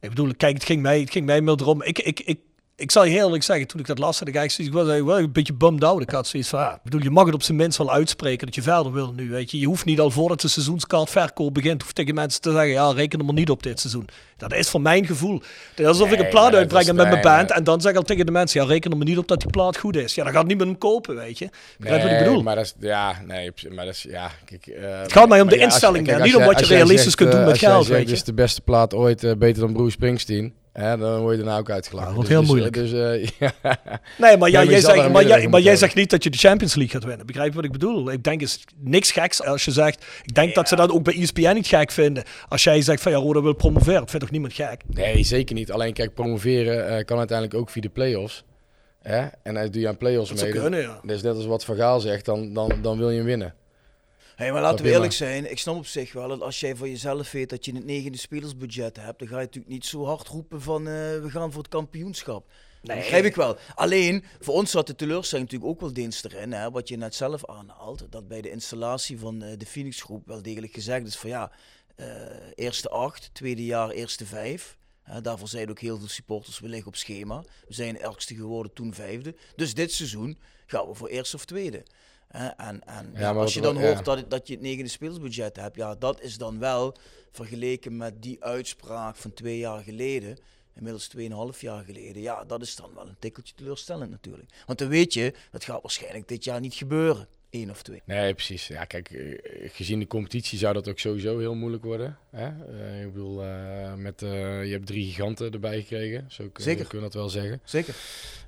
Ik bedoel, kijk, het ging mij, het ging mij meer erom. Ik, ik, ik, ik zal je heel eerlijk zeggen, toen ik dat las, had ik eigenlijk zoiets- ik was eigenlijk wel een beetje bummed out. Ik had zoiets van, ik bedoel, je mag het op zijn minst wel uitspreken dat je verder wil nu, weet je. Je hoeft niet al voordat de seizoenskaartverkoop begint, hoeft tegen mensen te zeggen, ja, reken er maar niet op dit seizoen. Dat is voor mijn gevoel. Het is alsof ik een Nee, plaat uitbreng met mijn nee, band en dan zeg ik al tegen de mensen, ja, reken er maar niet op dat die plaat goed is. Ja, dan gaat niemand hem kopen, weet je. Begrijp je wat ik bedoel? maar dat is, ja, nee, maar dat is, ja, kijk, eh, Het gaat mij om de ja, als- instelling, kijk, hè, als niet om wat je realistisch zegt, kunt doen eh, met jij geld, zegt, weet Dit je. is de beste plaat ooit, eh, beter dan Bruce Springsteen. Dan word je daarna ook uitgelachen. Ja, wordt Dus- heel dus, moeilijk. Dus, eh, ja. Nee, maar, ja, jij, zegt, maar, jij, jij zegt niet dat je de Champions League gaat winnen. Begrijp je wat ik bedoel? Ik denk is niks geks als je zegt. Ik denk dat ze dat ook bij ESPN niet gek vinden. Als jij zegt van ja, Roda wil promoveren. Dat vindt toch niemand gek? Nee, zeker niet. Alleen kijk, promoveren eh, kan uiteindelijk ook via de play-offs. Hè? En dan doe je aan play-offs Dat mee. kunnen, ja. Dat is net als wat Van Gaal zegt, dan, dan, dan wil je hem winnen. Hey, maar laten we eerlijk maar- zijn, ik snap op zich wel dat als jij voor jezelf weet dat je het negende spelersbudget hebt, dan ga je natuurlijk niet zo hard roepen van eh, we gaan voor het kampioenschap. Dat begrijp ik wel. Alleen, voor ons zat de teleurstelling natuurlijk ook wel dienst erin, hè, wat je net zelf aanhaalt, dat bij de installatie van eh, de Phoenix groep wel degelijk gezegd is van ja, eh, eerste acht, tweede jaar eerste vijf. Hè, daarvoor zeiden ook heel veel supporters, we liggen op schema. We zijn ergste geworden, toen vijfde. Dus dit seizoen gaan we voor eerste of tweede. Hè, en en Ja, ja, maar als je dan hoort dat, het- dat je het negende speelsbudget hebt, ja, dat is dan wel vergeleken met die uitspraak van twee jaar geleden, inmiddels tweeënhalf jaar geleden, ja, dat is dan wel een tikkeltje teleurstellend natuurlijk. Want dan weet je, dat gaat waarschijnlijk dit jaar niet gebeuren, één of twee. Nee, precies. Ja, kijk, eh, gezien de competitie zou dat ook sowieso heel moeilijk worden. Hè? Eh, ik bedoel, eh, met, eh, je hebt drie giganten erbij gekregen. Zo kun- Zeker. kunnen we dat wel zeggen. Zeker.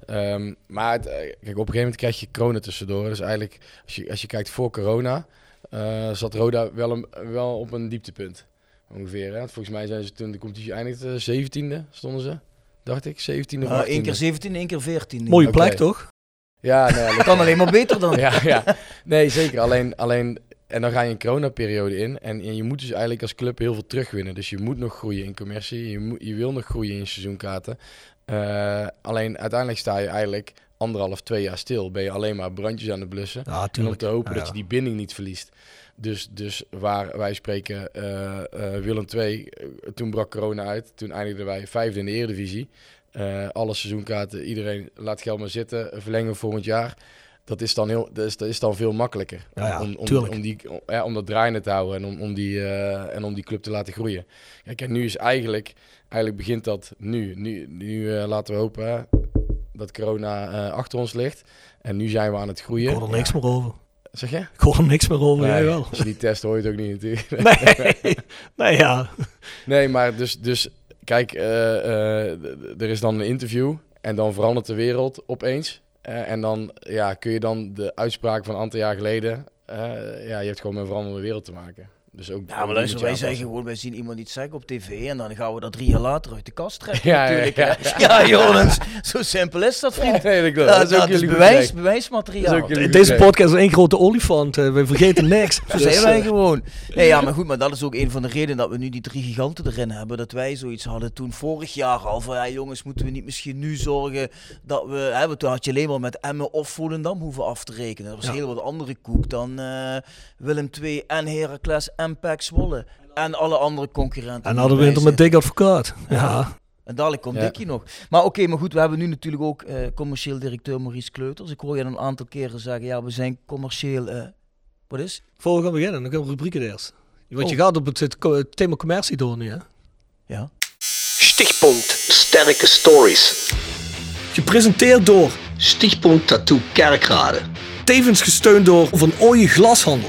Ehm, maar het, kijk, op een gegeven moment krijg je corona tussendoor. Dus eigenlijk, als je, als je kijkt voor corona, eh, zat Roda wel, een, wel op een dieptepunt. Ongeveer. Hè? Volgens mij zijn ze toen de competitie eindigde, 17e stonden ze. Dacht ik, 17e of Uh, 18e. Eén keer 17, één keer 14. Mooie plek toch? Ja, nee, dat Kan alleen maar beter dan. ja, ja. Nee, zeker. Alleen, alleen, en dan ga je een coronaperiode in. En, en je moet dus eigenlijk als club heel veel terugwinnen. Dus je moet nog groeien in commercie. Je, moet, je wil nog groeien in seizoenkaarten. Eh, alleen uiteindelijk sta je eigenlijk anderhalf, twee jaar stil. Ben je alleen maar brandjes aan het blussen. Ja, En om te hopen Ja, dat je die binding niet verliest. Dus, dus waar wij spreken, eh eh Willem II, toen brak corona uit. Toen eindigden wij vijfde in de Eredivisie. Eh alle seizoenkaarten, iedereen laat geld maar zitten. Verlengen volgend jaar. dat is dan, heel, dat is, dat is dan veel makkelijker. Ja, ja, om, om, die, om, ja, om dat draaiende te houden en om, om die, eh, en om die club te laten groeien. Kijk, en nu is eigenlijk, eigenlijk begint dat nu. Nu, nu eh, laten we hopen hè, dat corona achter ons ligt. En nu zijn we aan het groeien. Ik hoor er niks meer over. Zeg je? Ik hoor er niks meer over, jij Nee, wel. Als je die test hoor je het ook niet natuurlijk. Nee, nee ja. Nee, maar dus, dus kijk, eh, eh, er is dan een interview en dan verandert de wereld opeens. Eh, en dan ja, kun je dan de uitspraak van een aantal jaar geleden, ja, je hebt gewoon met een veranderende wereld te maken. Dus ook, Ja, maar luister, wij zeggen gewoon, wij zien iemand iets zeggen op tv en dan gaan we dat drie jaar later uit de kast trekken. Ja, ja, natuurlijk, ja, ja. ja, Jongens, zo simpel is dat, vriend. Nee, dat klopt. Ja, Dat is ook dat is bewijs, bewijsmateriaal. Dat is ook jullie goed Deze podcast is één grote olifant. eh, we vergeten niks. Zo Dus, zijn wij eh, gewoon. Nee, ja, maar goed, maar dat is ook een van de redenen dat we nu die drie giganten erin hebben. Dat wij zoiets hadden toen vorig jaar al van, ja jongens, moeten we niet misschien nu zorgen dat we... Hè, want toen had je alleen maar met Emmen of Volendam hoeven af te rekenen. Dat was Ja. heel wat andere koek dan eh, Willem II en Heracles en PEC Zwolle. En alle andere concurrenten. En hadden we het met dik advocaat. Ja. En dadelijk komt Ja. Dikkie nog. Maar oké, maar goed, we hebben nu natuurlijk ook eh, commercieel directeur Maurice Kleuters. Ik hoor je een aantal keren zeggen, ja, we zijn commercieel... eh, wat is? Voor we gaan beginnen, dan gaan we rubrieken eerst. Want je Oh. gaat op het, het co- het thema commercie door nu, hè? Ja. Stichtpunt Sterke Stories. Gepresenteerd door, Stichtpunt Tattoo Kerkrade. tevens gesteund door Van Ooyen Glashandel.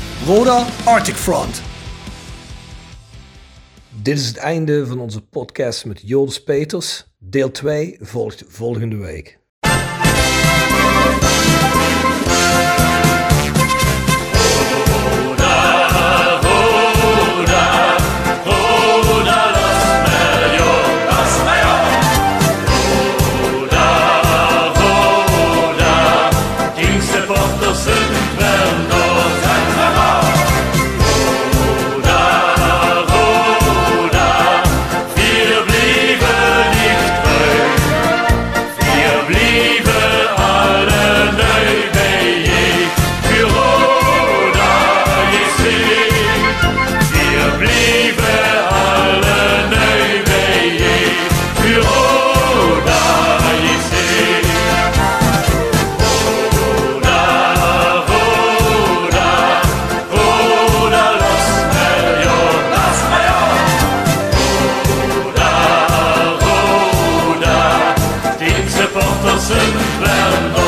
Roda Arctic Front. Dit is het einde van onze podcast met Joris Peters. Deel 2 volgt volgende week. Supporter